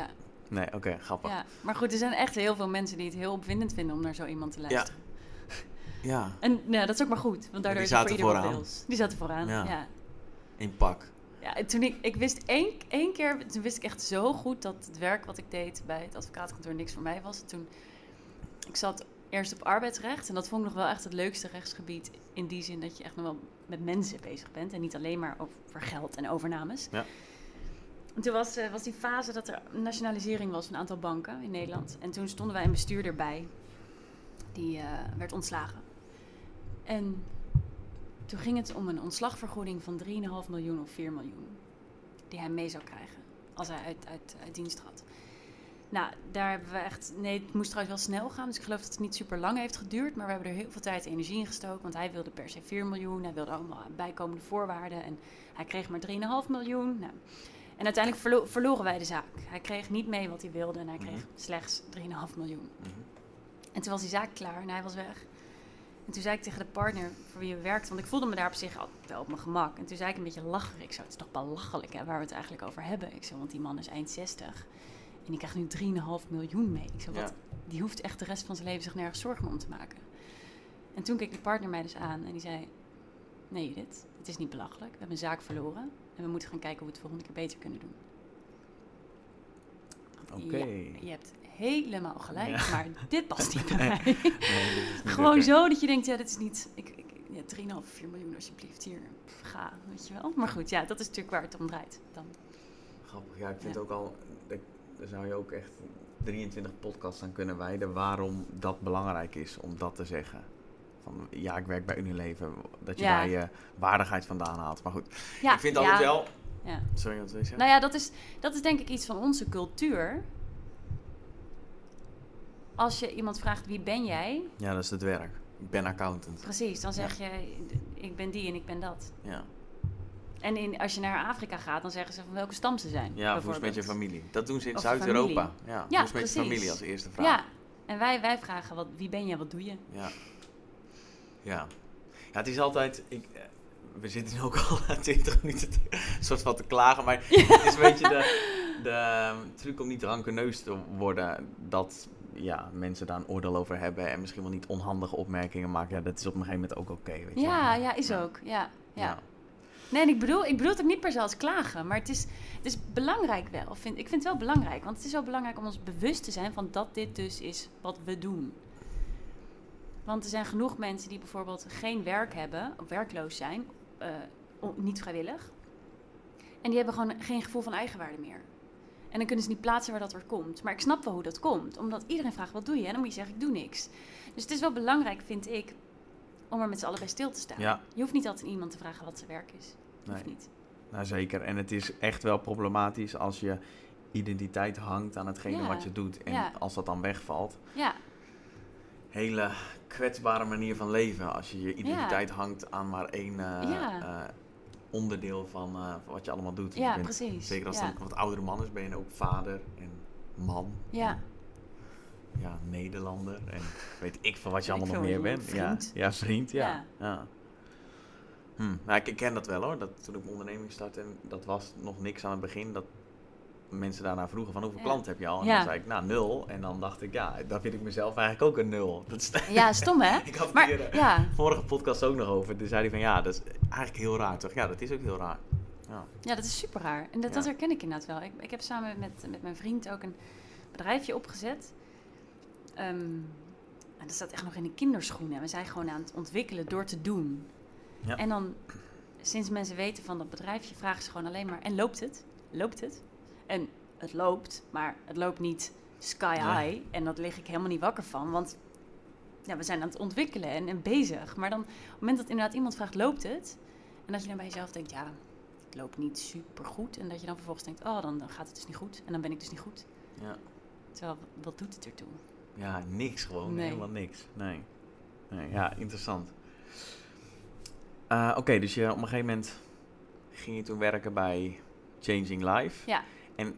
nee, oké, grappig. Ja. ja. Maar goed, er zijn echt heel veel mensen die het heel opwindend vinden om naar zo iemand te luisteren. En nou, dat is ook maar goed, want daardoor is het voor zaten ieder wat vooraan. Die zaten vooraan, Ja. ja. in pak. Ja, en toen ik, ik wist één, één keer, toen wist ik echt zo goed dat het werk wat ik deed bij het advocaatkantoor niks voor mij was. Toen, ik zat eerst op arbeidsrecht en dat vond ik nog wel echt het leukste rechtsgebied. In die zin dat je echt nog wel met mensen bezig bent en niet alleen maar over geld en overnames. Ja. En toen was, eh, was die fase dat er nationalisering was van een aantal banken in Nederland. En toen stonden wij een bestuurder bij, die eh, werd ontslagen. En toen ging het om een ontslagvergoeding van 3,5 miljoen of 4 miljoen. Die hij mee zou krijgen als hij uit, uit, dienst trad. Nou, daar hebben we echt. Nee, het moest trouwens wel snel gaan. Dus ik geloof dat het niet super lang heeft geduurd. Maar we hebben er heel veel tijd en energie in gestoken. Want hij wilde per se 4 miljoen. Hij wilde allemaal bijkomende voorwaarden. En hij kreeg maar 3,5 miljoen. Nou, en uiteindelijk verlo- verloren wij de zaak. Hij kreeg niet mee wat hij wilde. En hij kreeg Mhm. slechts 3,5 miljoen. Mhm. En toen was die zaak klaar en hij was weg. En toen zei ik tegen de partner voor wie we werkten, want ik voelde me daar op zich al wel op mijn gemak. En toen zei ik een beetje lacherig, ik zo, het is toch belachelijk hè, waar we het eigenlijk over hebben. Ik zei, want die man is eind 60 en die krijgt nu 3,5 miljoen mee. Ik zei, wat, die hoeft echt de rest van zijn leven zich nergens zorgen om te maken. En toen keek die partner mij dus aan en die zei, nee Judith, het is niet belachelijk. We hebben een zaak verloren en we moeten gaan kijken hoe we het volgende keer beter kunnen doen. Oké. Ja, je hebt helemaal gelijk, Ja. maar dit past niet bij mij. Nee, niet Gewoon zo dat je denkt, ja, dit is niet... Ik, ik, ja, 3,5, 4 miljoen alsjeblieft, hier, ga, weet je wel. Maar goed, ja, dat is natuurlijk waar het om draait. Dan. Grappig, ja, ik vind Ja. ook al, daar zou je ook echt 23 podcasts aan kunnen wijden waarom dat belangrijk is om dat te zeggen. Van, ja, ik werk bij Unilever, dat je Ja. daar je waardigheid vandaan haalt. Maar goed, Ja, ik vind altijd wel... Ja. Sorry, wat wil je zeggen? Nou ja, dat is, dat is denk ik iets van onze cultuur. Als je iemand vraagt, wie ben jij? Ja, dat is het werk. Ik ben accountant. Precies, dan zeg je, ik ben die en ik ben dat. Ja, En in, als je naar Afrika gaat, dan zeggen ze van welke stam ze zijn. ja hoe is met je familie? Dat doen ze in Zuid-Europa. Ja, Ja, hoe is met je familie als eerste vraag? Ja, en wij, wij vragen, wat, wie ben je, wat doe je? Ja. Ja. Ja, het is altijd... Ik, eh, we zitten nu ook al na 20 minuten te, een soort van te klagen, maar het is een beetje de, de ehm, truc om niet rankeneus te worden. Dat ja, mensen daar een oordeel over hebben en misschien wel niet onhandige opmerkingen maken. Ja, dat is op een gegeven moment ook oké, weet je Ja, wel. ja, is Ja. ook. Ja, ja. Ja. Nee, en ik bedoel, ik bedoel het ook niet per se als klagen, maar het is, het is belangrijk wel. Vind, ik vind het wel belangrijk, want het is wel belangrijk om ons bewust te zijn van dat dit dus is wat we doen. Want er zijn genoeg mensen die bijvoorbeeld geen werk hebben, of werkloos zijn, eh, niet vrijwillig. En die hebben gewoon geen gevoel van eigenwaarde meer. En dan kunnen ze niet plaatsen waar dat er komt. Maar ik snap wel hoe dat komt, omdat iedereen vraagt, wat doe je? En dan moet je zeggen, ik doe niks. Dus het is wel belangrijk, vind ik, om er met z'n allen bij stil te staan. Ja. Je hoeft niet altijd iemand te vragen wat zijn werk is. Nee. Niet. Nou, zeker. En het is echt wel problematisch als je identiteit hangt aan hetgene Ja. wat je doet. En Ja. als dat dan wegvalt, Ja, hele kwetsbare manier van leven. Als je je identiteit hangt aan maar één eh, Ja. eh, onderdeel van eh, wat je allemaal doet. Ja bent, precies. zeker als ja. het een wat oudere man is, ben je ook vader en man. Ja. En, ja, Nederlander en weet ik van wat je allemaal nog meer bent. vriend. Ja, ja, vriend, ja. Ja. ja. Hm. Nou, ik, ik ken dat wel hoor. Dat, toen ik mijn onderneming startte, en dat was nog niks aan het begin. Dat mensen daarna vroegen van hoeveel klanten heb je al? En Ja. dan zei ik, nou, nul. En dan dacht ik, ja, dan vind ik mezelf eigenlijk ook een nul. Dat is, ja, stom hè? ik had Maar hier ja, vorige podcast ook nog over. Toen zei hij van, ja, dat is eigenlijk heel raar. Toch? Ja, dat is ook heel raar. Ja. ja, dat is super raar. En dat, Ja. dat herken ik inderdaad wel. Ik, ik heb samen met, met mijn vriend ook een bedrijfje opgezet. Ehm, en dat staat echt nog in de kinderschoenen. We zijn gewoon aan het ontwikkelen door te doen. Ja. En dan, sinds mensen weten van dat bedrijfje, vragen ze gewoon alleen maar: en loopt het? Loopt het? En het loopt, maar het loopt niet sky high. Nee. En dat lig ik helemaal niet wakker van, want ja, we zijn aan het ontwikkelen en, en bezig. Maar dan, op het moment dat inderdaad iemand vraagt: loopt het? En dat je dan bij jezelf denkt: ja, het loopt niet super goed. En dat je dan vervolgens denkt: oh, dan, dan gaat het dus niet goed. En dan ben ik dus niet goed. Ja. Terwijl, wat doet het ertoe? ja, niks gewoon. Nee. Helemaal niks. Nee. nee. Ja, interessant. Eh, Oké, dus je, op een gegeven moment ging je toen werken bij Changing Life. Ja. En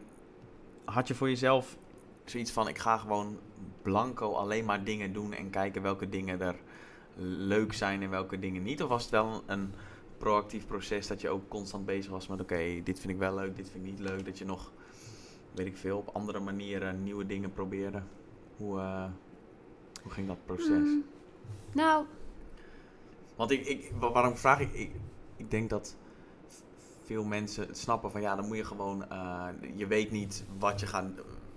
had je voor jezelf zoiets van, ik ga gewoon blanco alleen maar dingen doen en kijken welke dingen er leuk zijn en welke dingen niet? Of was het wel een proactief proces dat je ook constant bezig was met, oké, dit vind ik wel leuk, dit vind ik niet leuk. Dat je nog, weet ik veel, op andere manieren nieuwe dingen probeerde. Hoe, eh, hoe ging dat proces? Mm, nou, Want ik, ik, wa- waarom vraag ik, ik? Ik denk dat veel mensen het snappen van ja, dan moet je gewoon, eh, je weet niet wat je, gaat,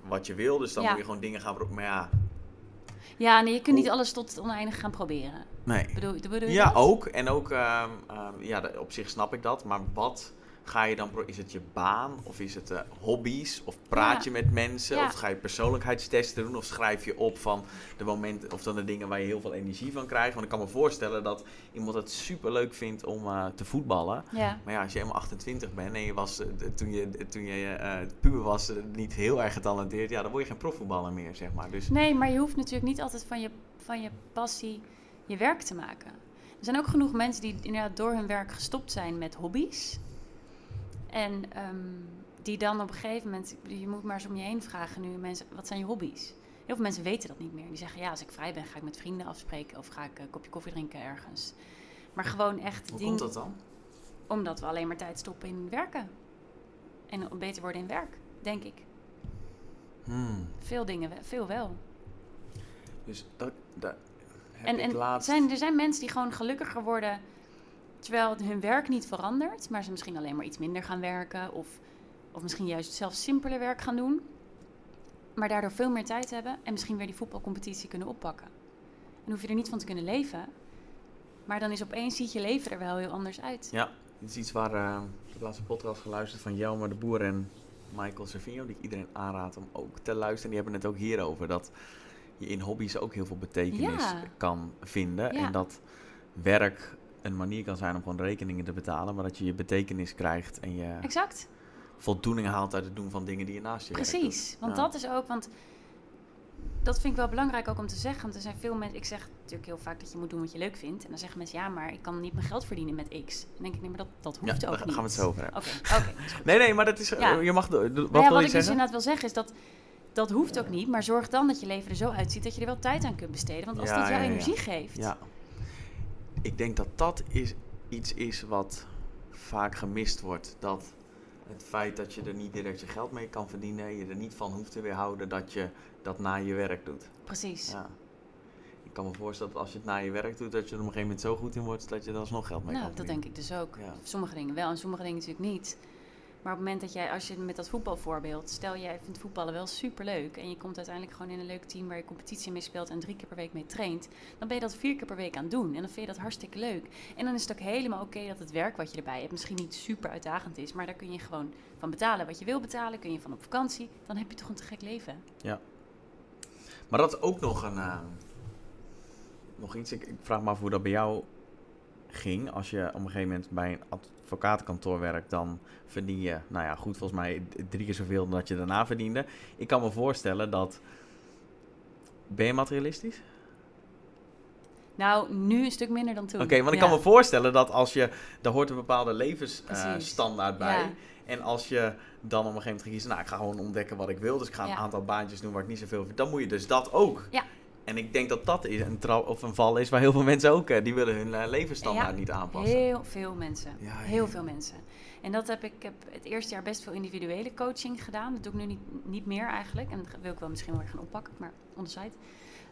wat je wil, dus dan Ja. moet je gewoon dingen gaan proberen. Maar ja, ja, nee, je kunt niet alles tot het oneindige gaan proberen. nee. Bedoel, bedoel je Ja, dat? ook. En ook, ehm, ehm, ja, op zich snap ik dat. Maar wat ga je dan... Is het je baan? Of is het eh, hobby's? Of praat Ja. je met mensen? Ja. Of ga je persoonlijkheidstesten doen? Of schrijf je op van de momenten... Of dan de dingen waar je heel veel energie van krijgt? Want ik kan me voorstellen dat iemand het super leuk vindt om eh, te voetballen. Ja. Maar ja, als je helemaal 28 bent en je was eh, toen je, toen je puber was niet heel erg getalenteerd... Ja, dan word je geen profvoetballer meer, zeg maar. Dus Nee, maar je hoeft natuurlijk niet altijd van je, van je passie je werk te maken. Er zijn ook genoeg mensen die inderdaad door hun werk gestopt zijn met hobby's. En ehm, die dan op een gegeven moment, je moet maar eens om je heen vragen nu mensen, wat zijn je hobby's? Heel veel mensen weten dat niet meer. Die zeggen, ja, als ik vrij ben, ga ik met vrienden afspreken of ga ik een kopje koffie drinken ergens. Maar gewoon echt hoe komt dat dan? omdat we alleen maar tijd stoppen in werken. En beter worden in werk, denk ik. Hmm. Veel dingen, veel wel. Dus dat... dat heb En, ik en laatst... zijn, er zijn mensen die gewoon gelukkiger worden terwijl hun werk niet verandert, maar ze misschien alleen maar iets minder gaan werken of, of misschien juist zelfs simpeler werk gaan doen, maar daardoor veel meer tijd hebben en misschien weer die voetbalcompetitie kunnen oppakken. En hoef je er niet van te kunnen leven, maar dan is opeens ziet je leven er wel heel anders uit. Ja, dit is iets waar eh, ik heb laatst een podcast geluisterd van Jelmer de Boer en Michael Servino, die ik iedereen aanraad om ook te luisteren. Die hebben het ook hierover, dat je in hobby's ook heel veel betekenis Ja. kan vinden. Ja. En dat werk een manier kan zijn om gewoon rekeningen te betalen, maar dat je je betekenis krijgt en je Exact, voldoening haalt uit het doen van dingen die je naast je precies. Want Ja. dat is ook, want dat vind ik wel belangrijk ook om te zeggen. Want er zijn veel mensen, ik zeg natuurlijk heel vaak dat je moet doen wat je leuk vindt. En dan zeggen mensen, ja, maar ik kan niet mijn geld verdienen met X. Dan denk ik, nee, maar dat, dat Ja, hoeft daar ook gaan niet. we het zo over hebben. Oké. Nee, nee, maar dat is, Ja. je mag, wat Nou ja, wil wat ik dus zeggen? inderdaad wil zeggen is dat dat hoeft ook niet. Maar zorg dan dat je leven er zo uitziet dat je er wel tijd aan kunt besteden. Want als dat jouw energie geeft. Ja. Ik denk dat dat is, iets is wat vaak gemist wordt. Dat het feit dat je er niet direct je geld mee kan verdienen, je er niet van hoeft te weerhouden dat je dat na je werk doet. Precies. Ja. Ik kan me voorstellen dat als je het na je werk doet, dat je er op een gegeven moment zo goed in wordt dat je er alsnog geld mee nou, kan dat verdienen. denk ik dus ook. Ja. Sommige dingen wel en sommige dingen natuurlijk niet. Maar op het moment dat jij, als je met dat voetbalvoorbeeld, stel jij vindt voetballen wel super leuk en je komt uiteindelijk gewoon in een leuk team waar je competitie mee speelt en drie keer per week mee traint, dan ben je dat vier keer per week aan het doen en dan vind je dat hartstikke leuk. En dan is het ook helemaal oké dat het werk wat je erbij hebt misschien niet super uitdagend is, maar daar kun je gewoon van betalen wat je wil betalen, kun je van op vakantie, dan heb je toch een te gek leven. Maar dat ook nog een. eh, nog iets. Ik, ik vraag me af hoe dat bij jou ging. Als je op een gegeven moment bij een advocatenkantoor werkt, dan verdien je, nou ja, goed, volgens mij drie keer zoveel dan dat je daarna verdiende. Ik kan me voorstellen dat. Ben je materialistisch? Nou, nu een stuk minder dan toen. Oké, want ik Ja. kan me voorstellen dat als je. Daar hoort een bepaalde levensstandaard bij. Ja. En als je dan op een gegeven moment gaat kiezen, nou, ik ga gewoon ontdekken wat ik wil. Dus ik ga een Ja. aantal baantjes doen waar ik niet zoveel vind. Dan moet je dus dat ook. Ja. En ik denk dat dat is een, trap of een val is waar heel veel mensen ook, eh, die willen hun eh, levensstandaard Ja, niet aanpassen. Heel veel mensen. Ja, ja, heel veel mensen. En dat heb ik, heb het eerste jaar best veel individuele coaching gedaan. Dat doe ik nu niet, niet meer eigenlijk. En dat wil ik wel misschien wel weer gaan oppakken, maar on the side.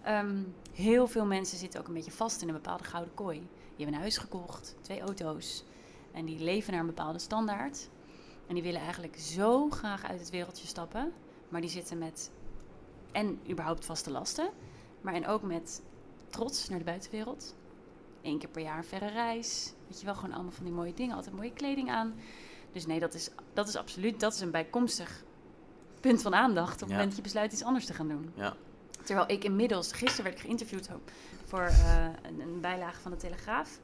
Ehm, heel veel mensen zitten ook een beetje vast in een bepaalde gouden kooi. Die hebben een huis gekocht, twee auto's. En die leven naar een bepaalde standaard. En die willen eigenlijk zo graag uit het wereldje stappen. Maar die zitten met en überhaupt vaste lasten. Maar en ook met trots naar de buitenwereld. Eén keer per jaar een verre reis. Weet je wel, gewoon allemaal van die mooie dingen. Altijd mooie kleding aan. Dus nee, dat is, dat is absoluut dat is een bijkomstig punt van aandacht. Op het Ja. moment dat je besluit iets anders te gaan doen. Ja. Terwijl ik inmiddels, gisteren werd ik geïnterviewd voor eh, een, een bijlage van de Telegraaf.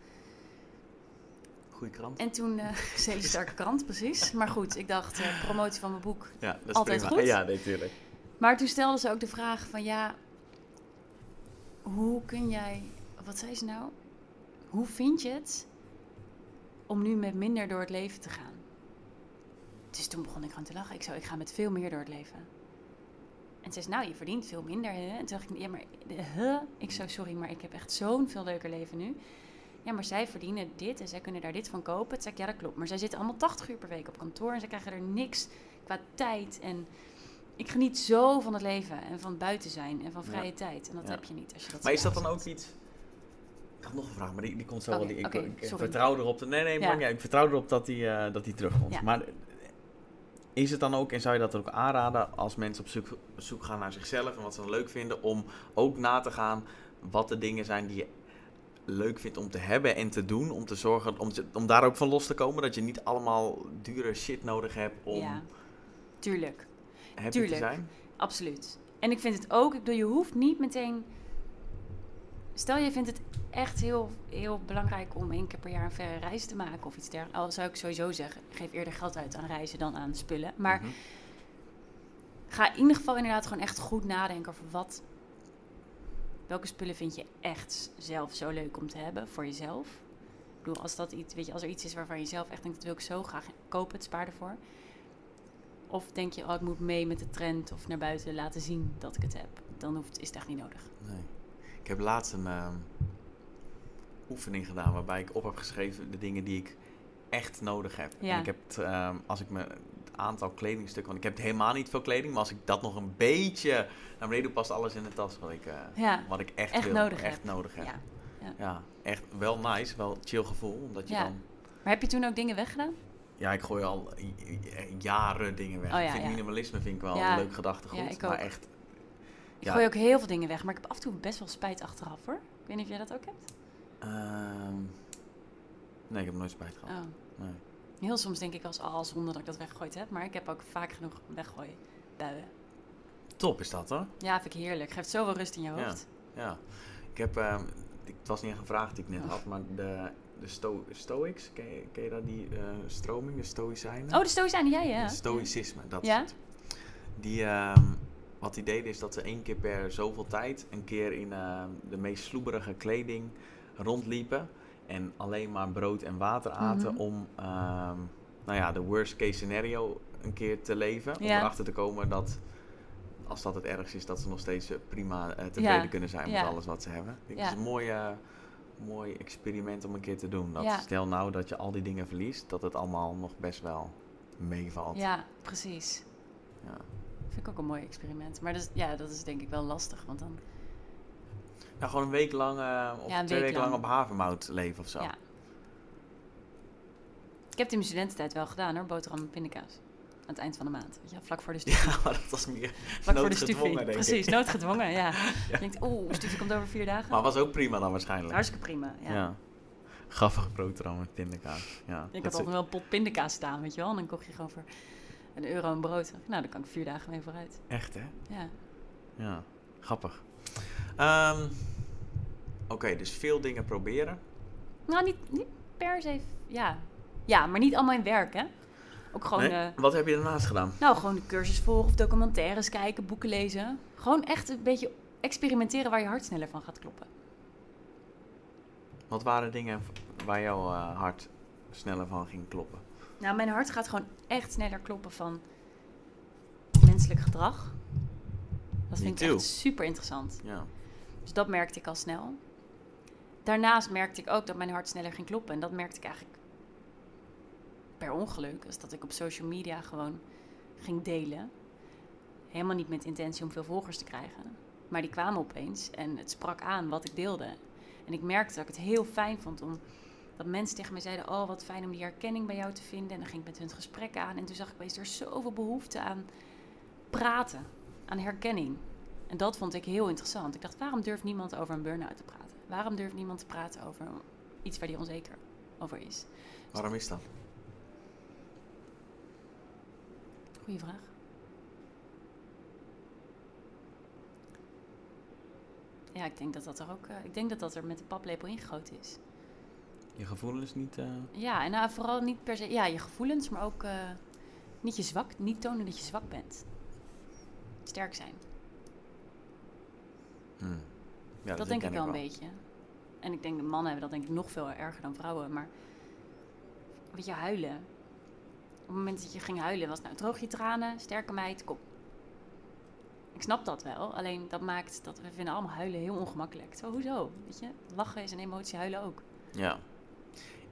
Goeie krant. En toen, eh is een hele sterke krant, precies. Maar goed, ik dacht, eh, promotie van mijn boek. Ja, dat is Altijd prima. goed. Ja, nee, tuurlijk. Maar toen stelde ze ook de vraag van ja, hoe kun jij, wat zei ze nou? Hoe vind je het om nu met minder door het leven te gaan? Dus toen begon ik gewoon te lachen. Ik zo, ik ga met veel meer door het leven. En ze zei, nou, je verdient veel minder. Hè? En toen dacht ik, ja, maar, huh? Ik zo, sorry, maar ik heb echt zo'n veel leuker leven nu. Ja, maar zij verdienen dit en zij kunnen daar dit van kopen. Toen zei ik, ja, dat klopt. Maar zij zitten allemaal 80 uur per week op kantoor en zij krijgen er niks qua tijd. En ik geniet zo van het leven en van buiten zijn en van vrije Ja. tijd. En dat Ja. heb je niet als je dat Maar is dat dan ook iets... Ik had nog een vraag, maar die, die komt zo wel. Die, ik, sorry. vertrouw erop. Dat, nee, nee, Ja. ik vertrouw erop dat die, eh, dat die terugkomt. Maar eh, is het dan ook, en zou je dat ook aanraden als mensen op zoek, zoek gaan naar zichzelf en wat ze dan leuk vinden, om ook na te gaan wat de dingen zijn die je leuk vindt om te hebben en te doen, om te zorgen, om, te- om daar ook van los te komen, dat je niet allemaal dure shit nodig hebt om Ja, tuurlijk. Happy tuurlijk. te zijn? Absoluut. En ik vind het ook, ik bedoel, je hoeft niet meteen. Stel je vindt het echt heel, heel belangrijk om één keer per jaar een verre reis te maken of iets dergelijks. Al zou ik sowieso zeggen, geef eerder geld uit aan reizen dan aan spullen. Maar Mhm. ga in ieder geval inderdaad gewoon echt goed nadenken over wat. Welke spullen vind je echt zelf zo leuk om te hebben voor jezelf? Ik bedoel, als, dat iets, weet je, als er iets is waarvan je zelf echt denkt, dat wil ik zo graag kopen, het spaar ervoor. Of denk je, oh, ik moet mee met de trend of naar buiten laten zien dat ik het heb. Dan hoeft, is het echt niet nodig. Nee. Ik heb laatst een ehm, oefening gedaan waarbij ik op heb geschreven de dingen die ik echt nodig heb. Ja. En ik heb, het, ehm, als ik me het aantal kledingstukken, want ik heb helemaal niet veel kleding, maar als ik dat nog een beetje naar beneden doe, past alles in de tas wat ik, eh, Ja, wat ik echt, echt wil, nodig echt heb. nodig heb. ja. Ja, echt wel nice, wel chill gevoel, omdat je Ja. dan... Maar heb je toen ook dingen weggedaan? Ja, ik gooi al jaren dingen weg. Oh ja, ik vind ja. minimalisme vind ik wel Ja. een leuk gedachtegoed, Ja, ik maar echt... Ik Ja. gooi ook heel veel dingen weg, maar ik heb af en toe best wel spijt achteraf hoor. Ik weet niet of jij dat ook hebt. ehm, nee, ik heb nooit spijt gehad. Oh. Nee. Heel soms denk ik als al zonder dat ik dat weggegooid heb, maar ik heb ook vaak genoeg weggooien buien. Top is dat hoor. Ja, vind ik heerlijk. Geeft zoveel rust in je Ja. hoofd. Ja, ik heb, ehm, ik- het was niet een vraag die ik net Oh. had, maar de, de sto, Stoics, ken je, ken je dat, die eh, stroming, de Stoïcijnen? Oh, de stoïcijnen, jij ja. De Stoïcisme, dat Ja? Die, ehm, wat die deden is dat ze één keer per zoveel tijd een keer in ehm, de meest sloeberige kleding rondliepen en alleen maar brood en water aten Mhm. om, ehm, nou ja, de worst case scenario een keer te leven. Om Ja. erachter te komen dat, als dat het ergst is, dat ze nog steeds eh, prima eh, tevreden Ja. kunnen zijn Ja. met alles wat ze hebben. Ja. is een mooi, eh, mooi experiment om een keer te doen. Dat Ja. Stel nou dat je al die dingen verliest, dat het allemaal nog best wel meevalt. Ja, precies. Ja. Vind ik ook een mooi experiment. Maar is, ja, dat is denk ik wel lastig, want dan... Nou, gewoon een week lang eh, of Ja, twee week weken lang lang. op havermout leven of zo. Ja. Ik heb het in mijn studententijd wel gedaan hoor, boterham en pindakaas. Aan het eind van de maand, weet je, vlak voor de studie. Ja, maar dat was meer vlak voor de studie. Precies, noodgedwongen, ja. Je denkt, oeh, studie komt over vier dagen. Maar was ook prima dan waarschijnlijk. Hartstikke prima, ja. ja. Grappig boterham met pindakaas. Ja. Ik had altijd wel een pot pindakaas staan, weet je wel. En dan kocht je gewoon voor een euro een brood. Nou, daar kan ik vier dagen mee vooruit. Echt, hè? Ja. Ja. Grappig. Ehm, Oké, dus veel dingen proberen. Nou, niet, niet per se, ja. Ja, maar niet allemaal in werk, hè. Ook gewoon, Nee? eh, Wat heb je daarnaast gedaan? nou, gewoon de cursus volgen of documentaires kijken, boeken lezen. Gewoon echt een beetje experimenteren waar je hart sneller van gaat kloppen. Wat waren dingen waar jouw eh, hart sneller van ging kloppen? Nou, mijn hart gaat gewoon echt sneller kloppen van menselijk gedrag. Dat vind ik echt super interessant. Ja. Dus dat merkte ik al snel. Daarnaast merkte ik ook dat mijn hart sneller ging kloppen. En dat merkte ik eigenlijk per ongeluk. Dus dat ik op social media gewoon ging delen. Helemaal niet met intentie om veel volgers te krijgen. Maar die kwamen opeens en het sprak aan wat ik deelde. En ik merkte dat ik het heel fijn vond om dat mensen tegen mij zeiden: Oh, wat fijn om die herkenning bij jou te vinden. En dan ging ik met hun het gesprek aan. En toen zag ik opeens er is zoveel behoefte aan praten, aan herkenning. En dat vond ik heel interessant. Ik dacht, waarom durft niemand over een burn-out te praten? Waarom durft niemand te praten over iets waar hij onzeker over is? Waarom is dat? Goeie vraag. Ja, ik denk dat dat er ook. eh, ik denk dat dat er met de paplepel ingegoten is. Je gevoelens niet... eh, Ja, en nou, vooral niet per se. Ja, je gevoelens, maar ook eh, niet je zwak, niet tonen dat je zwak bent. Sterk zijn. hmm. Ja, dat denk ik wel een beetje. En ik denk de mannen hebben dat denk ik nog veel erger dan vrouwen. Maar weet je, huilen. Op het moment dat je ging huilen, was nou droog je tranen, sterke meid, kom. Ik snap dat wel, alleen dat maakt dat we vinden allemaal huilen heel ongemakkelijk. Zo, hoezo? Weet je, lachen is een emotie, huilen ook. Ja.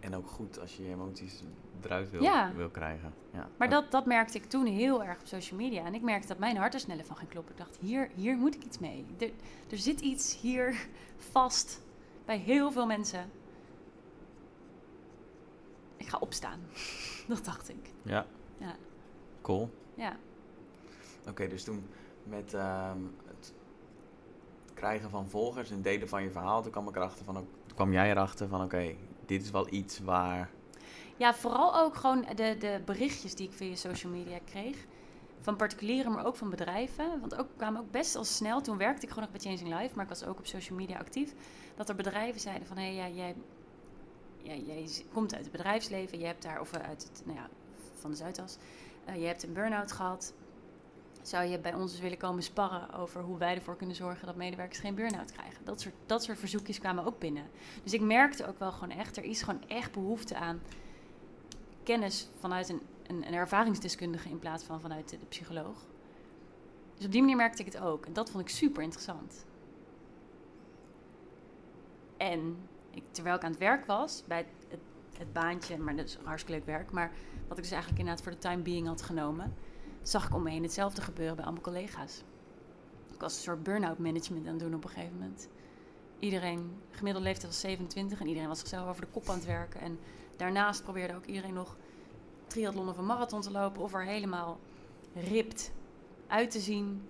En ook goed als je je emoties eruit wil, Ja. wil krijgen. Ja. Maar dat, dat merkte ik toen heel erg op social media. En ik merkte dat mijn hart er sneller van ging kloppen. Ik dacht, hier, hier moet ik iets mee. Er, er zit iets hier vast bij heel veel mensen. Ik ga opstaan. Dat dacht ik. Ja. Ja. Cool. Ja. Oké, dus toen met ehm, het krijgen van volgers en delen van je verhaal, toen kwam, ik erachter van, ook- toen kwam jij erachter van, oké, dit is wel iets waar... Ja, vooral ook gewoon de, de berichtjes die ik via social media kreeg. Van particulieren, maar ook van bedrijven. Want ook kwamen ook best al snel. Toen werkte ik gewoon nog bij Changing Life, maar ik was ook op social media actief. Dat er bedrijven zeiden van hé, ja, jij, z- komt uit het bedrijfsleven. Je hebt daar, of eh, uit het, nou ja, van de Zuidas. eh, je hebt een burn-out gehad. Zou je bij ons willen komen sparren over hoe wij ervoor kunnen zorgen dat medewerkers geen burn-out krijgen? Dat soort, dat soort verzoekjes kwamen ook binnen. Dus ik merkte ook wel gewoon echt, er is gewoon echt behoefte aan kennis vanuit een, een, een ervaringsdeskundige in plaats van vanuit de, de psycholoog. Dus op die manier merkte ik het ook. En dat vond ik super interessant. En ik, terwijl ik aan het werk was, bij het, baantje, maar dat is hartstikke leuk werk, maar wat ik dus eigenlijk inderdaad voor de time being had genomen, zag ik om me heen hetzelfde gebeuren bij allemaal collega's. Ik was een soort burn-out management aan het doen op een gegeven moment. Iedereen, gemiddelde leeftijd was 27 en iedereen was zichzelf over de kop aan het werken. En daarnaast probeerde ook iedereen nog triathlon of een marathon te lopen of er helemaal ript uit te zien.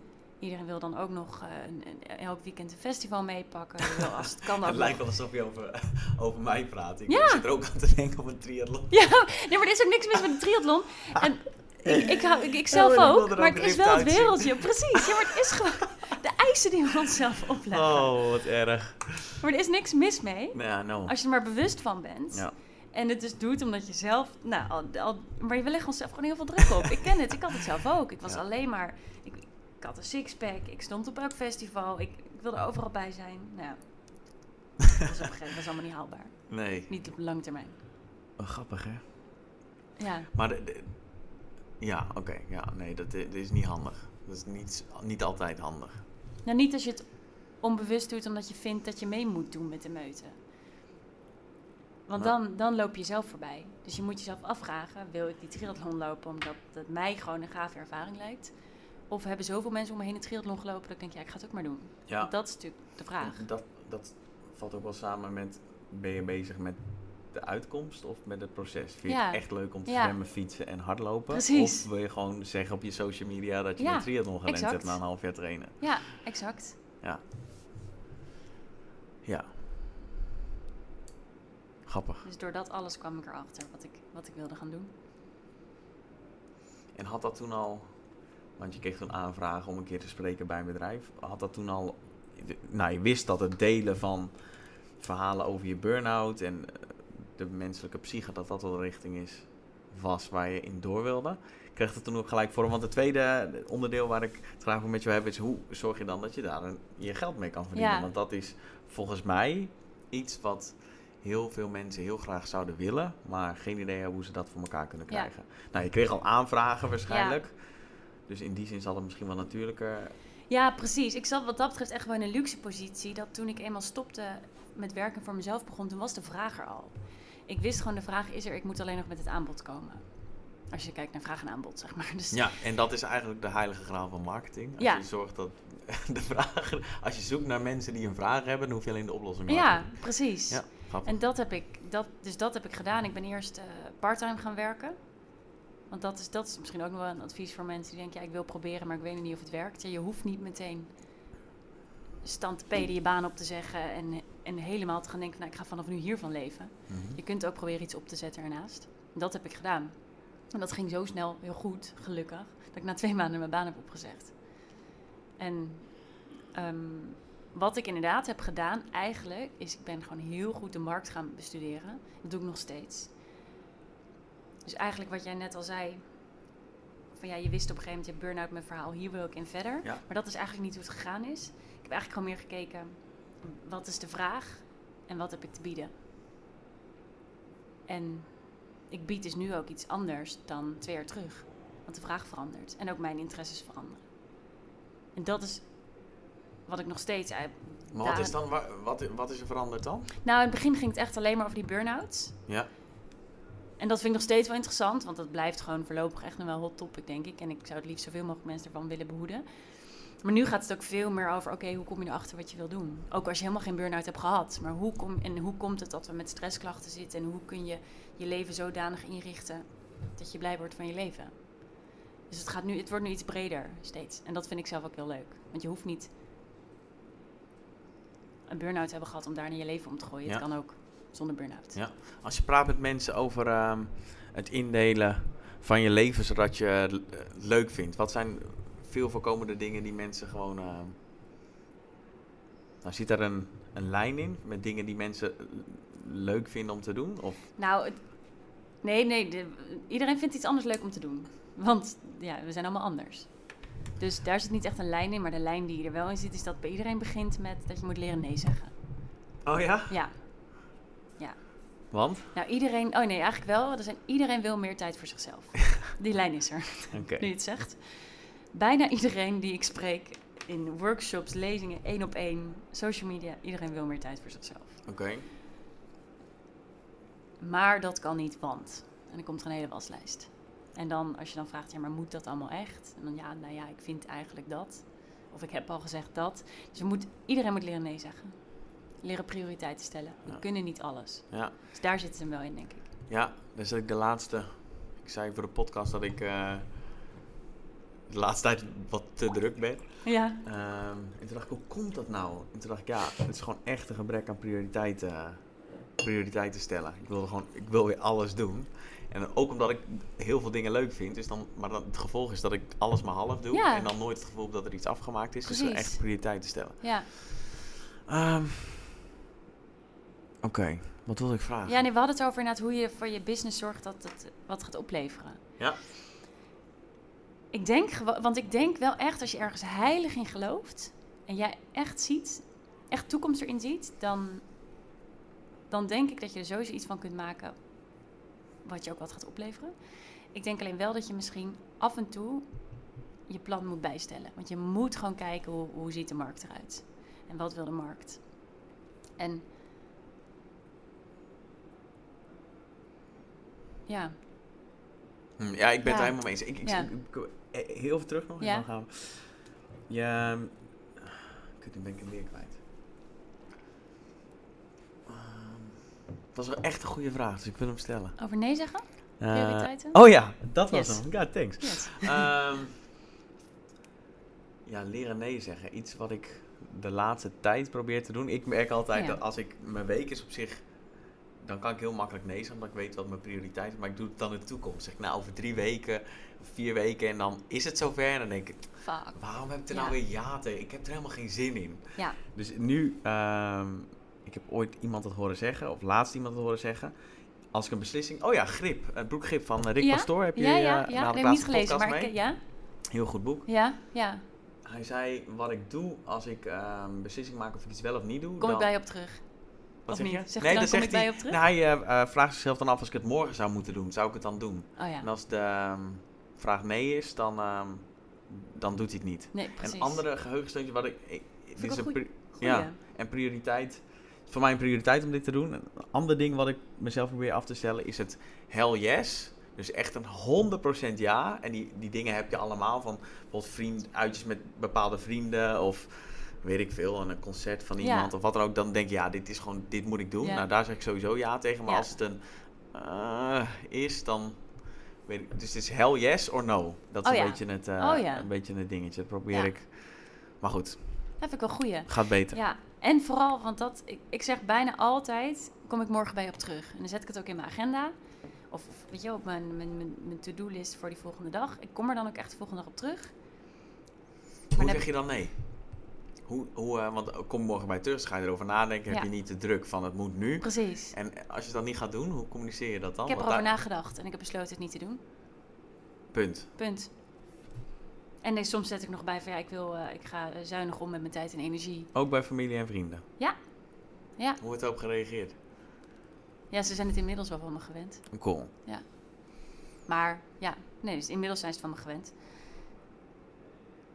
Iedereen wil dan ook nog eh, een- een- elk weekend een festival meepakken. Je als het kan Het lijkt wel alsof je over, over mij praat. Ik Ja. zit er ook aan te denken op een triathlon. Ja, nee, maar er is ook niks mis met de triathlon. En ik, ik, hou, ik, ik zelf wil ook, maar ook het is wel het wereldje. Precies, ja, maar het is gewoon de eisen die we onszelf opleggen. Oh, wat erg. Maar er is niks mis mee, Ja, no. als je er maar bewust van bent. Ja. En het dus doet omdat je zelf, nou, al, al, maar we leggen onszelf gewoon heel veel druk op. ik ken het, ik had het zelf ook. Ik was Ja. alleen maar, ik, ik had een sixpack, ik stond op elk festival, ik, ik wilde overal bij zijn. Nou, dat was op een gegeven moment was allemaal niet haalbaar. Nee. Niet op lange termijn. Oh, grappig, hè? Ja, Maar de, de- ja, oké. ja, nee, dat is niet handig. Dat is niet, niet altijd handig. nou niet als je het onbewust doet omdat je vindt dat je mee moet doen met de meute. Want Nou. dan, dan loop je zelf voorbij. Dus je moet jezelf afvragen, wil ik die triathlon lopen omdat het mij gewoon een gave ervaring lijkt? Of hebben zoveel mensen om me heen een triathlon gelopen dat ik denk, ja, ik ga het ook maar doen. Ja. Dat is natuurlijk de vraag. Dat, dat valt ook wel samen met, ben je bezig met de uitkomst of met het proces? Vind je Ja. het echt leuk om te Ja. zwemmen, fietsen en hardlopen? Precies. Of wil je gewoon zeggen op je social media dat je Ja, een triathlon exact. hebt na een half jaar trainen? Ja, exact. Ja. Ja. Grappig. Dus door dat alles kwam ik erachter wat ik, wat ik wilde gaan doen. En had dat toen al, want je kreeg toen aanvragen om een keer te spreken bij een bedrijf, had dat toen al, nou je wist dat het delen van verhalen over je burn-out en eh, de menselijke psyche, dat dat wel de richting is, was waar je in door wilde. Kreeg dat toen ook gelijk vorm? Want het tweede onderdeel waar ik het graag over met je wil hebben is hoe zorg je dan dat je daar een, je geld mee kan verdienen? Ja. Want dat is volgens mij iets wat heel veel mensen heel graag zouden willen, maar geen idee hebben hoe ze dat voor elkaar kunnen Ja. krijgen. Nou, je kreeg al aanvragen waarschijnlijk. Dus in die zin zal het misschien wel natuurlijker. Ja, precies. Ik zat wat dat betreft echt wel in een luxe positie. Dat toen ik eenmaal stopte met werken voor mezelf begon, toen was de vraag er al. Ik wist gewoon, de vraag is er, ik moet alleen nog met het aanbod komen. Als je kijkt naar vraag en aanbod, zeg maar. Dus Ja, en dat is eigenlijk de heilige graal van marketing. Als Ja. je zorgt dat de vragen. Als je zoekt naar mensen die een vraag hebben, dan hoef je alleen de oplossing te ja, precies. Ja. En dat heb ik, dat, dus dat heb ik gedaan. Ik ben eerst eh parttime gaan werken. Want dat is, dat is misschien ook nog wel een advies voor mensen die denken, ja, ik wil proberen, maar ik weet niet of het werkt. Ja, je hoeft niet meteen stand te peden, je baan op te zeggen en, en helemaal te gaan denken, nou, ik ga vanaf nu hiervan leven. Mhm. Je kunt ook proberen iets op te zetten ernaast. En dat heb ik gedaan. En dat ging zo snel heel goed, gelukkig, dat ik na twee maanden mijn baan heb opgezegd. En ehm, wat ik inderdaad heb gedaan eigenlijk, is ik ben gewoon heel goed de markt gaan bestuderen. Dat doe ik nog steeds. Dus eigenlijk wat jij net al zei, van ja, je wist op een gegeven moment, je burn-out mijn verhaal, hier wil ik in verder. Ja. Maar dat is eigenlijk niet hoe het gegaan is. Ik heb eigenlijk gewoon meer gekeken, wat is de vraag en wat heb ik te bieden? En ik bied dus nu ook iets anders dan twee jaar terug. Want de vraag verandert en ook mijn interesses veranderen. En dat is wat ik nog steeds uit. Maar wat is, dan, wa- wat, wat is er veranderd dan? Nou, in het begin ging het echt alleen maar over die burn-outs. Ja. En dat vind ik nog steeds wel interessant, want dat blijft gewoon voorlopig echt nog wel hot topic, denk ik. En ik zou het liefst zoveel mogelijk mensen ervan willen behoeden. Maar nu gaat het ook veel meer over, oké, hoe kom je erachter wat je wil doen? Ook als je helemaal geen burn-out hebt gehad. Maar hoe, kom, en hoe komt het dat we met stressklachten zitten? En hoe kun je je leven zodanig inrichten dat je blij wordt van je leven? Dus het, gaat nu, het wordt nu iets breder steeds. En dat vind ik zelf ook heel leuk. Want je hoeft niet een burn-out te hebben gehad om daar in je leven om te gooien. Ja. Het kan ook zonder burn-out. Ja. Als je praat met mensen over ehm, het indelen van je leven zodat je het le- leuk vindt. Wat zijn veel voorkomende dingen die mensen gewoon... ehm nou, zit daar een, een lijn in met dingen die mensen eh, leuk vinden om te doen? Of, Nou, het- nee, nee. de- iedereen vindt iets anders leuk om te doen. Want ja, we zijn allemaal anders. Dus daar zit niet echt een lijn in. Maar de lijn die er wel in zit, is dat bij iedereen begint met dat je moet leren nee zeggen. oh ja? Ja. Want? Nou, iedereen... Oh nee, eigenlijk wel. Er zijn, iedereen wil meer tijd voor zichzelf. Die lijn is er, Oké. nu je het zegt. Bijna iedereen die ik spreek in workshops, lezingen, één op één, social media. Iedereen wil meer tijd voor zichzelf. Oké. Maar dat kan niet, want. En dan komt er een hele waslijst. En dan, als je dan vraagt, ja, maar moet dat allemaal echt? En dan, ja, nou ja, ik vind eigenlijk dat. Of ik heb al gezegd dat. Dus moet, iedereen moet leren nee zeggen. Leren prioriteiten stellen. We Ja. kunnen niet alles. Ja. Dus daar zit het hem wel in, denk ik. Ja, dan zit ik de laatste. Ik zei voor de podcast dat ik eh, de laatste tijd wat te druk ben. Ja. Ehm, en toen dacht ik, hoe komt dat nou? En toen dacht ik, ja, het is gewoon echt een gebrek aan prioriteiten, prioriteiten stellen. Ik wil gewoon, ik wil weer alles doen. En ook omdat ik heel veel dingen leuk vind. Dus dan, maar dan, het gevolg is dat ik alles maar half doe. Ja. En dan nooit het gevoel heb dat er iets afgemaakt is. Dus Precies. echt prioriteiten stellen. Ja. Ehm, Oké, wat wilde ik vragen? ja, nee, we hadden het over inderdaad hoe je voor je business zorgt dat het wat gaat opleveren. Ja. Ik denk, want ik denk wel echt, als je ergens heilig in gelooft en jij echt ziet, echt toekomst erin ziet, dan, dan denk ik dat je er sowieso iets van kunt maken wat je ook wat gaat opleveren. Ik denk alleen wel dat je misschien af en toe je plan moet bijstellen. Want je moet gewoon kijken hoe, hoe ziet de markt eruit en wat wil de markt. En ja, Hm, ja, ik ben het Ja. er helemaal mee eens. Ik, ik, Ja. ik- ik- heel even terug nog en Ja. dan gaan we. Ja, kut, nu ben ik hem weer kwijt. Ehm, Het was wel echt een goede vraag, dus ik wil hem stellen. over nee zeggen? Eh, Prioriteiten? oh ja, dat was Yes. hem. Ja, thanks. Yes. Ehm, ja, leren nee zeggen. Iets wat ik de laatste tijd probeer te doen. Ik merk altijd Ja. dat als ik mijn week is op zich, dan kan ik heel makkelijk nee zeggen, omdat ik weet wat mijn prioriteit is. Maar ik doe het dan in de toekomst. Zeg ik, nou, over drie weken, vier weken en dan is het zover. En dan denk ik, Fuck. waarom heb ik er Ja. nou weer ja tegen? Ik heb er helemaal geen zin in. Ja. Dus nu, ehm, ik heb ooit iemand dat horen zeggen, of laatst iemand dat horen zeggen. Als ik een beslissing, oh ja, Grip, het broekgrip van eh, Rick Ja? Pastoor. Heb je ja, ja, eh, ja. namelijk Ik heb niet gelezen, maar mee? ik, ja, Heel goed boek. ja, ja. Hij zei, wat ik doe als ik ehm, een beslissing maak of ik iets wel of niet doe. Kom dan... ik bij je op terug. Wat of zeg niet? je? Zegt hij dan, kom zegt ik bij op terug? Nou, hij eh, eh, vraagt zichzelf dan af als ik het morgen zou moeten doen. Zou ik het dan doen? Oh ja. En als de ehm, vraag nee is, dan, ehm, dan doet hij het niet. Nee, precies. Een andere geheugensteuntje wat ik... ik dit is een ja. En prioriteit, voor mij een prioriteit om dit te doen. Een ander ding wat ik mezelf probeer af te stellen is het hell yes. Dus echt een 100% ja. En die, die dingen heb je allemaal. Van bijvoorbeeld vriend, uitjes met bepaalde vrienden of weet ik veel, een concert van Ja. iemand of wat dan ook. Dan denk je, ja, dit is gewoon, dit moet ik doen. Ja. Nou, daar zeg ik sowieso ja tegen. Maar Ja. als het een eh, is, dan weet ik. Dus het is hell yes or no. Dat is Oh een, beetje het, eh, Oh een beetje het dingetje. Dat probeer ik. Maar goed, Dat vind ik wel goeie. gaat beter. Ja, en vooral, want dat, ik, ik zeg bijna altijd, kom ik morgen bij je op terug. En dan zet ik het ook in mijn agenda. Of, weet je, op mijn, mijn, mijn, mijn to-do-list voor die volgende dag. Ik kom er dan ook echt de volgende dag op terug. Hoe zeg heb- je dan nee? Hoe, hoe, eh, want kom morgen bij terug, ga je erover nadenken. Heb Ja. je niet de druk van het moet nu. Precies. En als je het dan niet gaat doen, hoe communiceer je dat dan? Ik heb Want erover daar- nagedacht en ik heb besloten het niet te doen. Punt. Punt. En nee, soms zet ik nog bij van ja, ik, wil, eh, ik ga zuinig om met mijn tijd en energie. Ook bij familie en vrienden? Ja. Ja. Hoe wordt erop gereageerd? Ja, ze zijn het inmiddels wel van me gewend. Cool. Maar ja, nee, dus inmiddels zijn ze het van me gewend.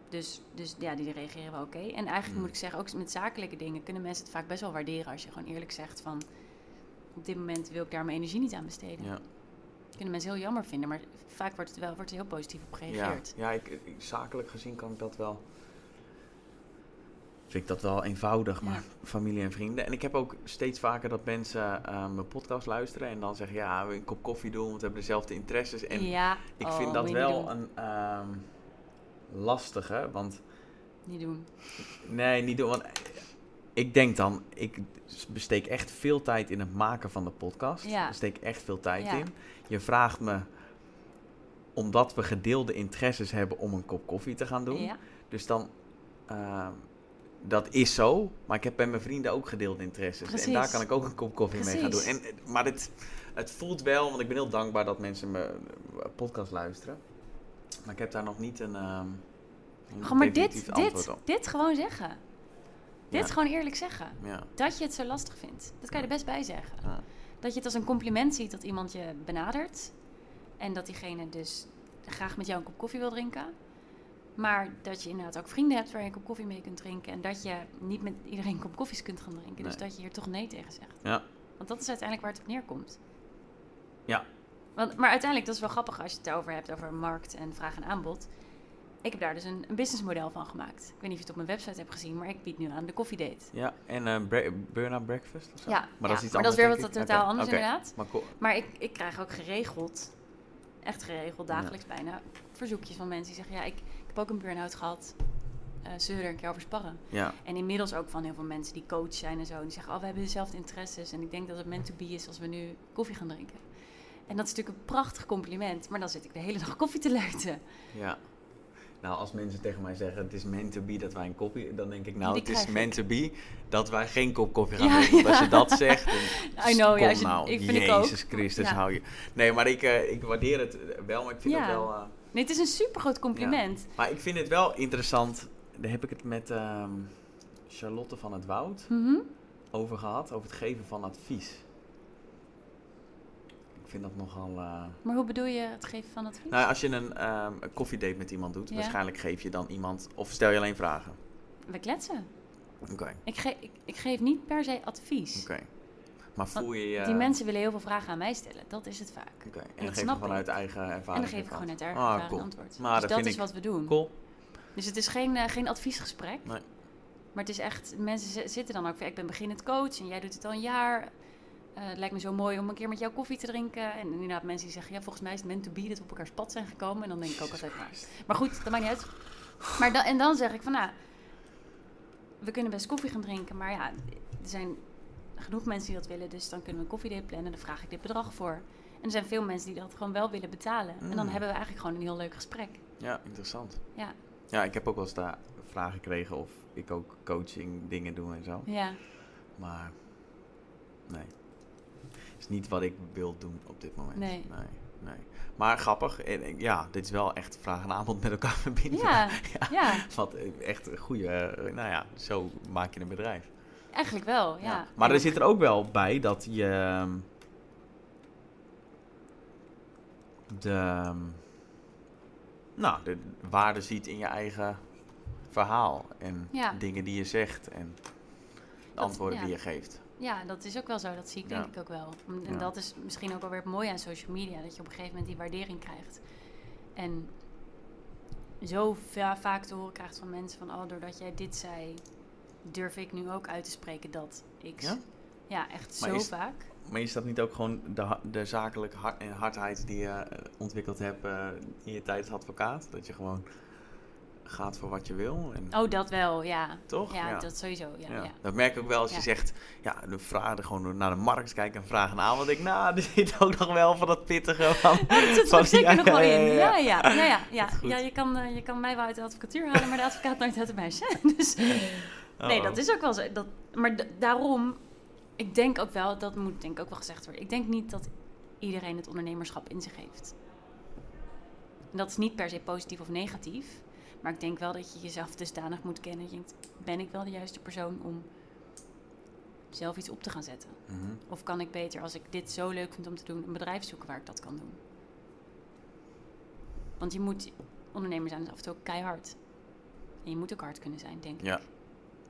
Dus, dus ja, die reageren wel oké. En eigenlijk Hmm. moet ik zeggen, ook met zakelijke dingen kunnen mensen het vaak best wel waarderen als je gewoon eerlijk zegt van op dit moment wil ik daar mijn energie niet aan besteden. Ja. Kunnen mensen heel jammer vinden, maar vaak wordt het wel wordt er heel positief op Ja, gereageerd. ja ik, ik- zakelijk gezien kan ik dat wel. Vind ik dat wel eenvoudig, maar Ja. familie en vrienden. En ik heb ook steeds vaker dat mensen eh, mijn podcast luisteren en dan zeggen: Ja, we een kop koffie doen, want we hebben dezelfde interesses. En ja, ik oh, vind dat wel doen. een ehm, lastige, want Niet doen. nee, niet doen. Want ik denk dan, ik besteek echt veel tijd in het maken van de podcast. Ja. Daar steek echt veel tijd Ja. in. Je vraagt me, omdat we gedeelde interesses hebben, om een kop koffie te gaan doen. Ja, Dus dan, ehm, dat is zo. Maar ik heb bij mijn vrienden ook gedeelde interesses. En daar kan ik ook een kop koffie mee gaan doen. En, eh, maar het, het voelt wel, want ik ben heel dankbaar dat mensen mijn podcast luisteren. Maar ik heb daar nog niet een, ehm een gewoon maar dit, antwoord dit, op. dit gewoon zeggen. Dit gewoon eerlijk zeggen. Ja. Dat je het zo lastig vindt. Dat kan je er best bij zeggen. Ja. Dat je het als een compliment ziet dat iemand je benadert. En dat diegene dus graag met jou een kop koffie wil drinken. Maar dat je inderdaad ook vrienden hebt waar je een kop koffie mee kunt drinken. En dat je niet met iedereen een kop koffies kunt gaan drinken. Dus dat je hier toch nee tegen zegt. Ja. Want dat is uiteindelijk waar het op neerkomt. Ja. Want, maar uiteindelijk, dat is wel grappig als je het over hebt over markt en vraag en aanbod. Ik heb daar dus een, een businessmodel van gemaakt. Ik weet niet of je het op mijn website hebt gezien, maar ik bied nu aan de koffiedate. Ja, en bre- burn-out breakfast of zo? Ja, maar ja, dat is iets maar dat is weer wat totaal anders inderdaad. Maar cool. Maar ik, ik krijg ook geregeld, echt geregeld, dagelijks bijna, verzoekjes van mensen die zeggen... Ja, ik, ik heb ook een burn-out gehad. Eh zullen we er een keer over sparren? Ja, En inmiddels ook van heel veel mensen die coach zijn en zo. En die zeggen, oh, we hebben dezelfde interesses. En ik denk dat het meant to be is als we nu koffie gaan drinken. En dat is natuurlijk een prachtig compliment. Maar dan zit ik de hele dag koffie te luiten. ja. Nou, als mensen tegen mij zeggen het is meant to be dat wij een koffie... Dan denk ik, nou, Die het is meant to be dat wij geen kop koffie gaan Ja, drinken. Als je dat zegt, dan I know, ja, je- nou, ik vind ik ook. Jezus Christus, hou je... Nee, maar ik, eh, ik waardeer het wel, maar ik vind het wel... eh, Nee, het is een super groot compliment. Maar ik vind het wel interessant. Daar heb ik het met ehm, Charlotte van het Woud Mhm. over gehad. Over het geven van advies. Ik vind dat nogal. eh, Maar hoe bedoel je het geven van advies? Nou, als je een, ehm een koffiedate met iemand doet, Ja. waarschijnlijk geef je dan iemand. Of stel je alleen vragen. We kletsen. Oké, Ik, ge- ik, ik geef niet per se advies. oké. Maar voel je je. Die mensen willen heel veel vragen aan mij stellen. Dat is het vaak. Oké, en dat dan geef je vanuit eigen ervaring. En dan geef ik gewoon het erg Ah, cool. antwoord. Maar dus dat dat vind is ik wat we doen. Cool. Dus het is geen, eh, geen adviesgesprek. Nee. Maar het is echt, mensen zi- zitten dan ook ik ben beginnend coach en jij doet het al een jaar. Eh, het lijkt me zo mooi om een keer met jou koffie te drinken. En inderdaad mensen die zeggen, ja, volgens mij is het meant to be dat we op elkaars pad zijn gekomen. En dan denk ik ook altijd, maar, maar goed, dat maakt niet uit. Maar dan, en dan zeg ik van, nou, we kunnen best koffie gaan drinken. Maar ja, er zijn genoeg mensen die dat willen. Dus dan kunnen we een koffiedate plannen. Dan vraag ik dit bedrag voor. En er zijn veel mensen die dat gewoon wel willen betalen. En dan Mm. hebben we eigenlijk gewoon een heel leuk gesprek. Ja, interessant. Ja. Ja, ik heb ook wel eens daar vragen gekregen of ik ook coaching dingen doe en zo. Ja, Maar nee. Is niet wat ik wil doen op dit moment. Nee. Nee. nee. Maar grappig. En, ja, dit is wel echt vraag en aanbod met elkaar verbinden. ja, ja. Wat eh, echt een goede. eh, Nou ja, zo maak je een bedrijf. eigenlijk wel, ja. Maar er zit er ook wel bij dat je. ehm, De. ehm, Nou, de waarde ziet in je eigen verhaal. En Ja. dingen die je zegt. En de Dat- antwoorden die je geeft. Ja, dat is ook wel zo. Dat zie ik denk Ja. ik ook wel. En Ja. dat is misschien ook alweer het mooie aan social media. Dat je op een gegeven moment die waardering krijgt. En zo va- vaak te horen krijgt van mensen van... Oh, doordat jij dit zei, durf ik nu ook uit te spreken dat X. Ja? Ja, echt Maar zo is- vaak. Maar is dat niet ook gewoon de, de zakelijke hard en hardheid die je eh, ontwikkeld hebt eh, in je tijd als advocaat? Dat je gewoon gaat voor wat je wil? En, Oh, dat wel, ja. Toch? Ja, Ja. dat sowieso, ja. ja. Dat merk ik ook wel als je zegt, ja, de vragen gewoon naar de markt kijken en vragen aan. Want ik, nou, er zit ook nog wel van dat pittige van. Oh, dat zit er van- ook zeker nog wel in. ja, Ja, ja. ja, ja. je, kan, eh, je kan mij wel uit de advocatuur halen, maar de advocaat nooit uit de meisje. Dus Nee, Oh. dat is ook wel zo. Dat, maar daarom, ik denk ook wel, dat moet denk ik ook wel gezegd worden. Ik denk niet dat iedereen het ondernemerschap in zich heeft. En dat is niet per se positief of negatief. Maar ik denk wel dat je jezelf dusdanig moet kennen. Je denkt, ben ik wel de juiste persoon om zelf iets op te gaan zetten? Mhm. Of kan ik beter, als ik dit zo leuk vind om te doen, een bedrijf zoeken waar ik dat kan doen? Want je moet, ondernemer zijn is af en toe ook keihard. En je moet ook hard kunnen zijn, denk ik. Ja.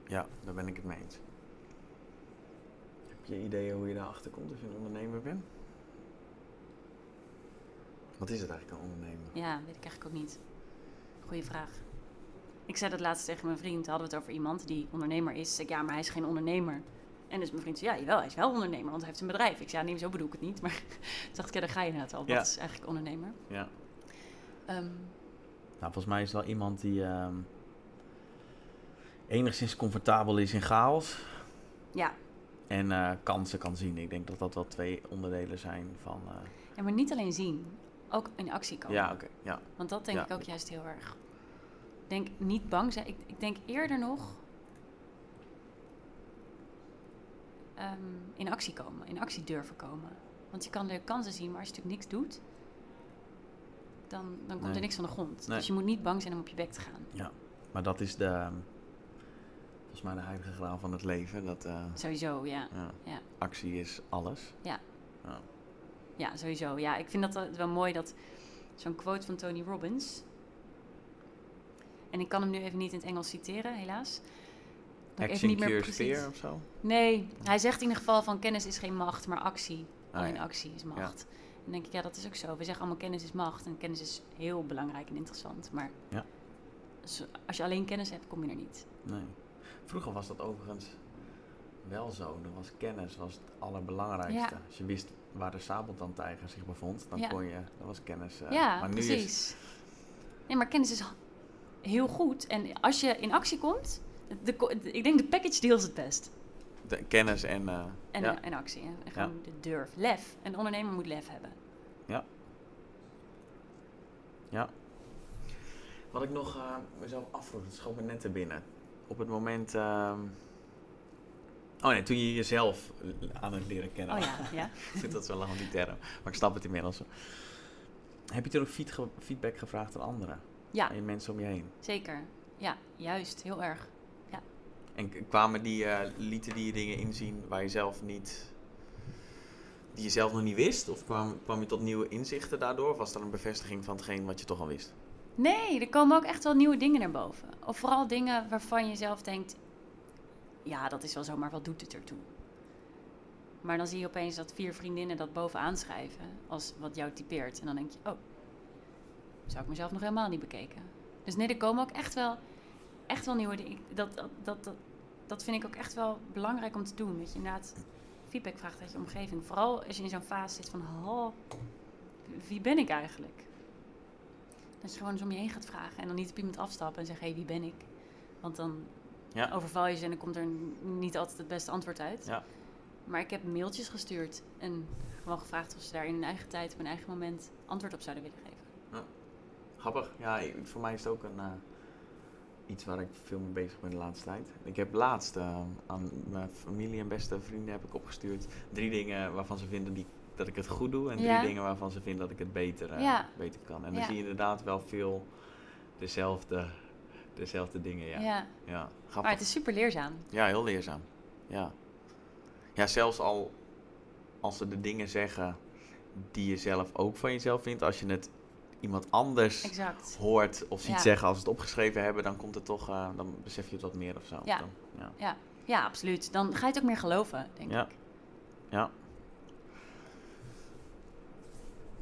Ja, daar ben ik het mee eens. Heb je ideeën hoe je daarachter komt als je een ondernemer bent? Wat is het eigenlijk een ondernemer? Ja, weet ik eigenlijk ook niet. Goeie vraag. Ik zei dat laatst tegen mijn vriend. Hadden we het over iemand die ondernemer is. Zeg ik, ja, maar hij is geen ondernemer. En dus mijn vriend zei, ja, jawel, hij is wel ondernemer, want hij heeft een bedrijf. Ik zei, ja, nee, zo bedoel ik het niet. Maar toen dacht ik, ja, daar ga je inderdaad al. Wat Ja. is eigenlijk ondernemer? Ja. Ehm, Nou, volgens mij is het wel iemand die ehm, enigszins comfortabel is in chaos ja. en eh, kansen kan zien. Ik denk dat dat wel twee onderdelen zijn van. eh, ja, maar niet alleen zien. Ook in actie komen. ja, oké. ja. Want dat denk Ja. ik ook juist heel erg. Ik denk niet bang zijn. Ik, ik denk eerder nog ehm, in actie komen, in actie durven komen. Want je kan leuke kansen zien, maar als je natuurlijk niks doet, dan, dan komt Nee. er niks van de grond. Nee. Dus je moet niet bang zijn om op je bek te gaan. Maar dat is de. volgens mij de heilige graal van het leven. Dat eh, Sowieso, ja. ja, Ja. actie is alles. Ja. Ja. Ja, sowieso. Ja, ik vind dat wel- mooi dat zo'n quote van Tony Robbins. En ik kan hem nu even niet in het Engels citeren, helaas. Action cures fear of zo. Nee, hij zegt in ieder geval van kennis is geen macht, maar actie. Ah, Alleen ja. actie is macht. En dan denk ik, ja, dat is ook zo. We zeggen allemaal kennis is macht. En kennis is heel belangrijk en interessant. Maar Ja. als, je alleen kennis hebt, kom je er niet. Nee. Vroeger was dat overigens wel zo. Dan was kennis was het allerbelangrijkste. Als je wist waar de sabeltandtijger zich bevond, dan Ja. kon je, dat was kennis. eh, ja, maar nu is precies. Nee, maar kennis is heel goed. En als je in actie komt, de, de- ik denk de package deal is het best. de kennis en, eh, En, ja. en actie. hè. En gewoon de durf. Lef. Een ondernemer moet lef hebben. Wat ik nog eh, mezelf afvroeg, het schoot me net te binnen. Op het moment. Oh nee, toen je jezelf aan het leren kennen. Oh ja, ja. ik vind dat zo lang die term. Maar ik snap het inmiddels. Heb je toen ook feedback gevraagd aan anderen? Ja, je mensen om je heen? zeker. Ja, juist. Heel erg. En k- kwamen die, lieten die je dingen inzien waar je zelf niet... Die je zelf nog niet wist? Of kwam, kwam je tot nieuwe inzichten daardoor? Of was dat een bevestiging van hetgeen wat je toch al wist? Nee, er komen ook echt wel nieuwe dingen naar boven. Of vooral dingen waarvan je zelf denkt... Ja, dat is wel zo, maar wat doet het ertoe? Maar dan zie je opeens dat vier vriendinnen dat bovenaan schrijven... als wat jou typeert. En dan denk je, oh, zou ik mezelf nog helemaal niet bekeken. Dus nee, er komen ook echt wel, echt wel nieuwe dingen. Dat, dat, dat, dat, vind ik ook echt wel belangrijk om te doen. Dat je inderdaad feedback vraagt uit je omgeving. Vooral als je in zo'n fase zit van... Oh, wie ben ik eigenlijk? Dat je gewoon eens om je heen gaat vragen. En dan niet op iemand afstappen en zeggen, hé, hey, wie ben ik? Want dan Ja. overval je ze en dan komt er niet altijd het beste antwoord uit. Ja. Maar ik heb mailtjes gestuurd en gewoon gevraagd of ze daar in hun eigen tijd, op hun eigen moment, antwoord op zouden willen geven. Grappig. Ja, ik- voor mij is het ook een, eh, iets waar ik veel mee bezig ben de laatste tijd. Ik heb laatst eh, aan mijn familie en beste vrienden heb ik opgestuurd drie dingen waarvan ze vinden die, dat ik het goed doe. En drie Ja. dingen waarvan ze vinden dat ik het beter, eh, Ja. beter kan. En dan Ja. zie je inderdaad wel veel dezelfde, dezelfde dingen. Ja, ja. Ja. grappig. Maar het is super leerzaam. Ja, heel leerzaam. Ja. ja, zelfs al als ze de dingen zeggen die je zelf ook van jezelf vindt, als je het iemand anders Exact. hoort of ziet Ja. zeggen als ze het opgeschreven hebben, dan komt het toch, eh, dan besef je het wat meer of zo. Ja. Dan, ja. Ja, absoluut. Dan ga je het ook meer geloven, denk Ja. ik. ja.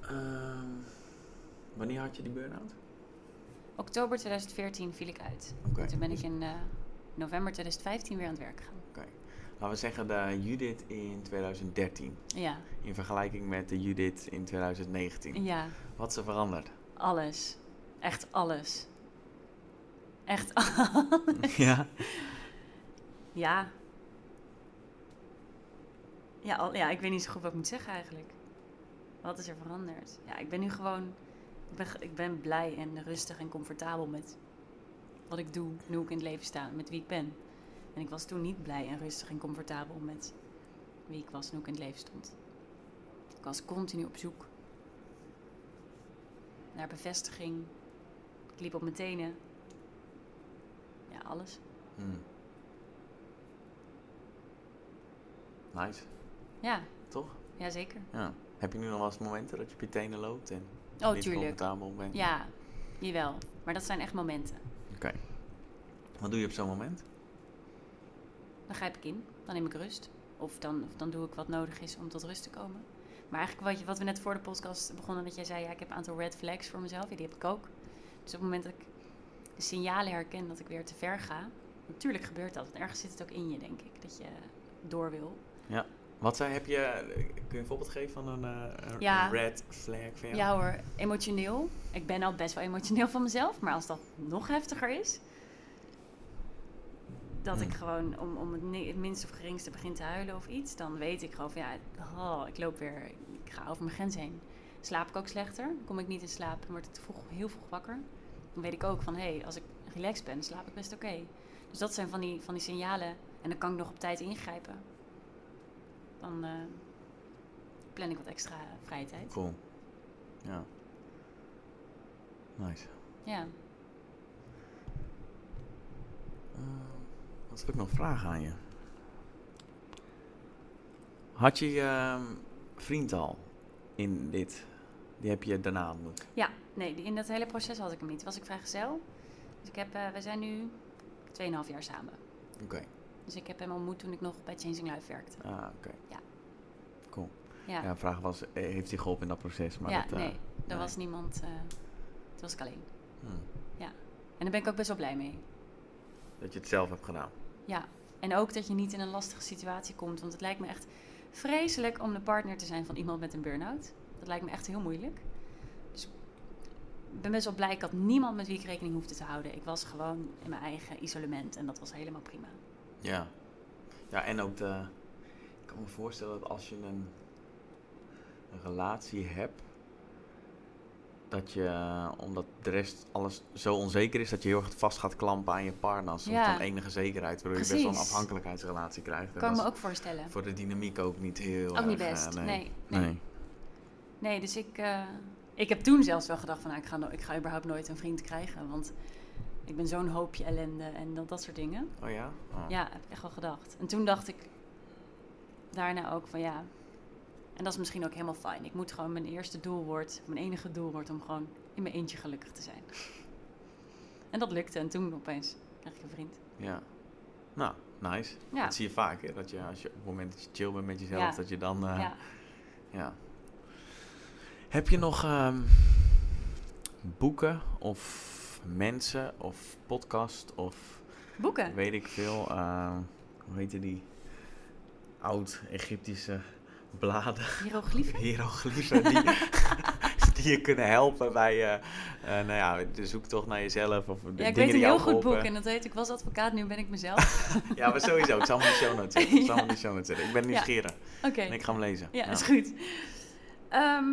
Ehm, wanneer had je die burn-out? Oktober 2014 viel ik uit. Oké. En toen ben ik in eh, november 2015 weer aan het werk gegaan. Laten we zeggen de Judith in 2013 Ja, in vergelijking met de Judith in 2019. ja, Wat is er veranderd? alles. Echt alles. Echt ja. Ja. Ja, al, ja, ik weet niet zo goed wat ik moet zeggen eigenlijk. Wat is er veranderd? Ja, ik ben nu gewoon... Ik ben, ik ben blij en rustig en comfortabel met wat ik doe hoe ik in het leven sta, met wie ik ben. En ik was toen niet blij en rustig en comfortabel met wie ik was en hoe ik in het leven stond. Ik was continu op zoek naar bevestiging. Ik liep op mijn tenen. Ja, alles. Hmm. Nice, Ja, toch? ja zeker. Ja. Heb je nu nog wel eens momenten dat je op je tenen loopt en Oh, niet tuurlijk. bent? Ja, jawel. Maar dat zijn echt momenten. Oké. Wat doe je op zo'n moment? Dan grijp ik in, dan neem ik rust. Of dan, of dan doe ik wat nodig is om tot rust te komen. Maar eigenlijk wat, je, wat we net voor de podcast begonnen, dat jij zei, ja, ik heb een aantal red flags voor mezelf. Ja, die heb ik ook. Dus op het moment dat ik de signalen herken dat ik weer te ver ga, natuurlijk gebeurt dat. Want ergens zit het ook in je, denk ik, dat je door wil. Wat zei, heb je, kun je een voorbeeld geven van een, eh, een Ja. red flag van jou? Ja hoor, emotioneel. Ik ben al best wel emotioneel van mezelf, maar als dat nog heftiger is, dat ik Hmm. gewoon om, om het, minste of geringste begin te huilen of iets, dan weet ik gewoon van ja, oh, ik loop weer, ik ga over mijn grens heen. Slaap ik ook slechter, kom ik niet in slaap, dan word ik vroeg, heel vroeg wakker. Dan weet ik ook van hé, hey, als ik relaxed ben, slaap ik best oké. Dus dat zijn van die, van die signalen en dan kan ik nog op tijd ingrijpen. Dan eh, plan ik wat extra vrije tijd. Cool. Ja. Nice. Ja. Eh, wat heb ik nog vragen aan je? Had je je ehm, vriend al in dit? Die heb je daarna ontmoet? Ja, nee, in dat hele proces had ik hem niet. Was ik vrijgezel. Dus ik heb, eh, we zijn nu 2,5 jaar samen. Oké. Dus ik heb hem ontmoet toen ik nog bij Changing Life werkte. Ah, oké. Ja. Cool. Ja, Ja, de vraag was, eh, heeft hij geholpen in dat proces? Maar ja dat, eh, nee, er nee. was niemand. toen was ik alleen. hmm. En daar ben ik ook best wel blij mee. Dat je het zelf hebt gedaan. Ja, en ook dat je niet in een lastige situatie komt. Want het lijkt me echt vreselijk om de partner te zijn van iemand met een burn-out. Dat lijkt me echt heel moeilijk. Dus ik ben best wel blij. Ik had niemand met wie ik rekening hoefde te houden. Ik was gewoon in mijn eigen isolement en dat was helemaal prima. Ja. Ja, en ook de... Ik kan me voorstellen dat als je een, een relatie hebt... Dat je, eh, omdat de rest alles zo onzeker is... dat je heel erg vast gaat klampen aan je partner... als Ja. van enige zekerheid. Waardoor je best wel een afhankelijkheidsrelatie krijgt. En Kan ik dat me ook voorstellen. Voor de dynamiek ook niet heel Ook niet erg, best. eh, nee. nee. Nee, nee. Nee, dus ik, eh, ik heb toen zelfs wel gedacht van nou, ik, ga ik ga überhaupt nooit een vriend krijgen. Want ik ben zo'n hoopje ellende en dat, dat soort dingen. Oh ja? Oh. Ja, heb ik echt wel gedacht. En toen dacht ik daarna ook van ja, en dat is misschien ook helemaal fijn. Ik moet gewoon, mijn eerste doel wordt, mijn enige doel wordt om gewoon in mijn eentje gelukkig te zijn. En dat lukte en toen opeens kreeg ik een vriend. Ja. Nou, nice. Ja, Dat zie je vaak, hè? Dat je als je op het moment dat je chill bent met jezelf... Ja. dat je dan... eh, ja. Ja. Heb je nog ehm, boeken of mensen of podcast of boeken. weet ik veel, ehm, hoe heette die oud-Egyptische bladen, Hieroglyphen. hieroglyphen, die, die je kunnen helpen bij eh, eh, nou ja, de zoektocht naar jezelf of de Ja, ik weet een heel goed boek en dat heet Ik was advocaat, nu ben ik mezelf. Ja, maar sowieso, ik zal hem in de show notes zetten. Ik zal hem in Ja. de show notes zetten. Ik ben nieuwsgierig Oké, en ik ga hem lezen. ja, is goed. Ehm,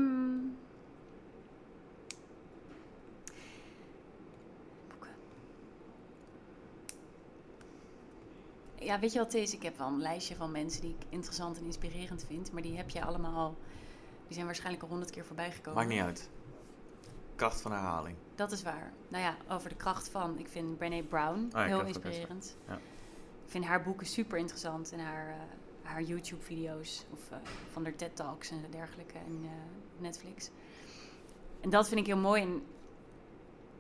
Ja, weet je wat het is? Ik heb wel een lijstje van mensen die ik interessant en inspirerend vind. Maar die heb je allemaal al... Die zijn waarschijnlijk al honderd keer voorbij gekomen. Maakt niet uit. Kracht van herhaling. Dat is waar. Nou ja, over de kracht van. Ik vind Brené Brown ja, heel inspirerend. Ja. Ik vind haar boeken super interessant en haar, eh, haar YouTube-video's of eh, van haar TED-talks en dergelijke en eh, Netflix. En dat vind ik heel mooi. En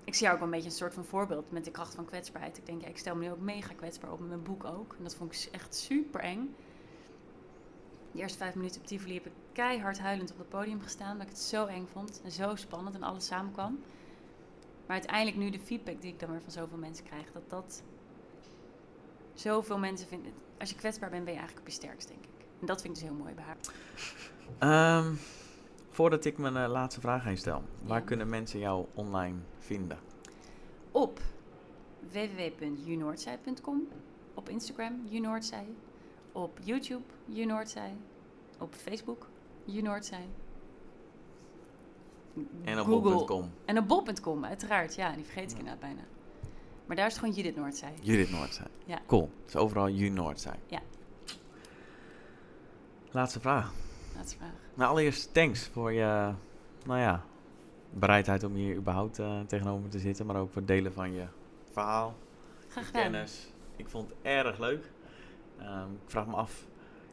ik zie haar ook wel een beetje een soort van voorbeeld met de kracht van kwetsbaarheid. Ik denk, ja, ik stel me nu ook mega kwetsbaar op met mijn boek ook. En dat vond ik echt super eng. De eerste vijf minuten op Tivoli heb ik keihard huilend op het podium gestaan. Omdat ik het zo eng vond en zo spannend en alles samenkwam. Maar uiteindelijk nu de feedback die ik dan weer van zoveel mensen krijg, dat dat zoveel mensen vinden. Als je kwetsbaar bent, ben je eigenlijk op je sterkst, denk ik. En dat vind ik dus heel mooi bij haar. Ehm, voordat ik mijn eh, laatste vraag heen stel, waar Ja. kunnen mensen jou online vinden? Op www.unoordzij.com, op Instagram unoordzij, op YouTube unoordzij, op Facebook unoordzij. En op bol.com. En op bol.com, uiteraard. Ja, die vergeet ik Ja. inderdaad bijna. Maar daar is het gewoon Judith Noordzij. Judith Noordzij. Ja. Cool. Dus overal Ju Noordzij. Ja. Laatste vraag. Laatste vraag. Nou, allereerst thanks voor je, nou ja, bereidheid om hier überhaupt eh, tegenover te zitten. Maar ook voor het delen van je verhaal, Graag kennis. Ik vond het erg leuk. Ehm, ik vraag me af,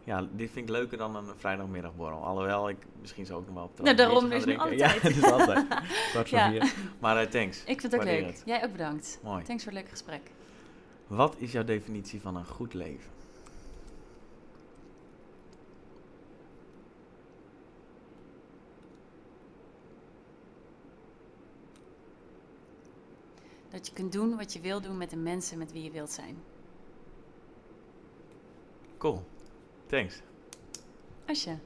ja, dit vind ik leuker dan een vrijdagmiddagborrel. Alhoewel, ik misschien zou ook nog wel op het Nou, daarom nu drinken. altijd. Ja, het is altijd. Kwart voor Ja. vier. Maar eh, thanks. Ik vind het ook Waardeer leuk. het. Jij ook bedankt. Mooi. Thanks voor het leuke gesprek. Wat is jouw definitie van een goed leven? Dat je kunt doen wat je wil doen met de mensen met wie je wilt zijn. Cool. Thanks. Asje.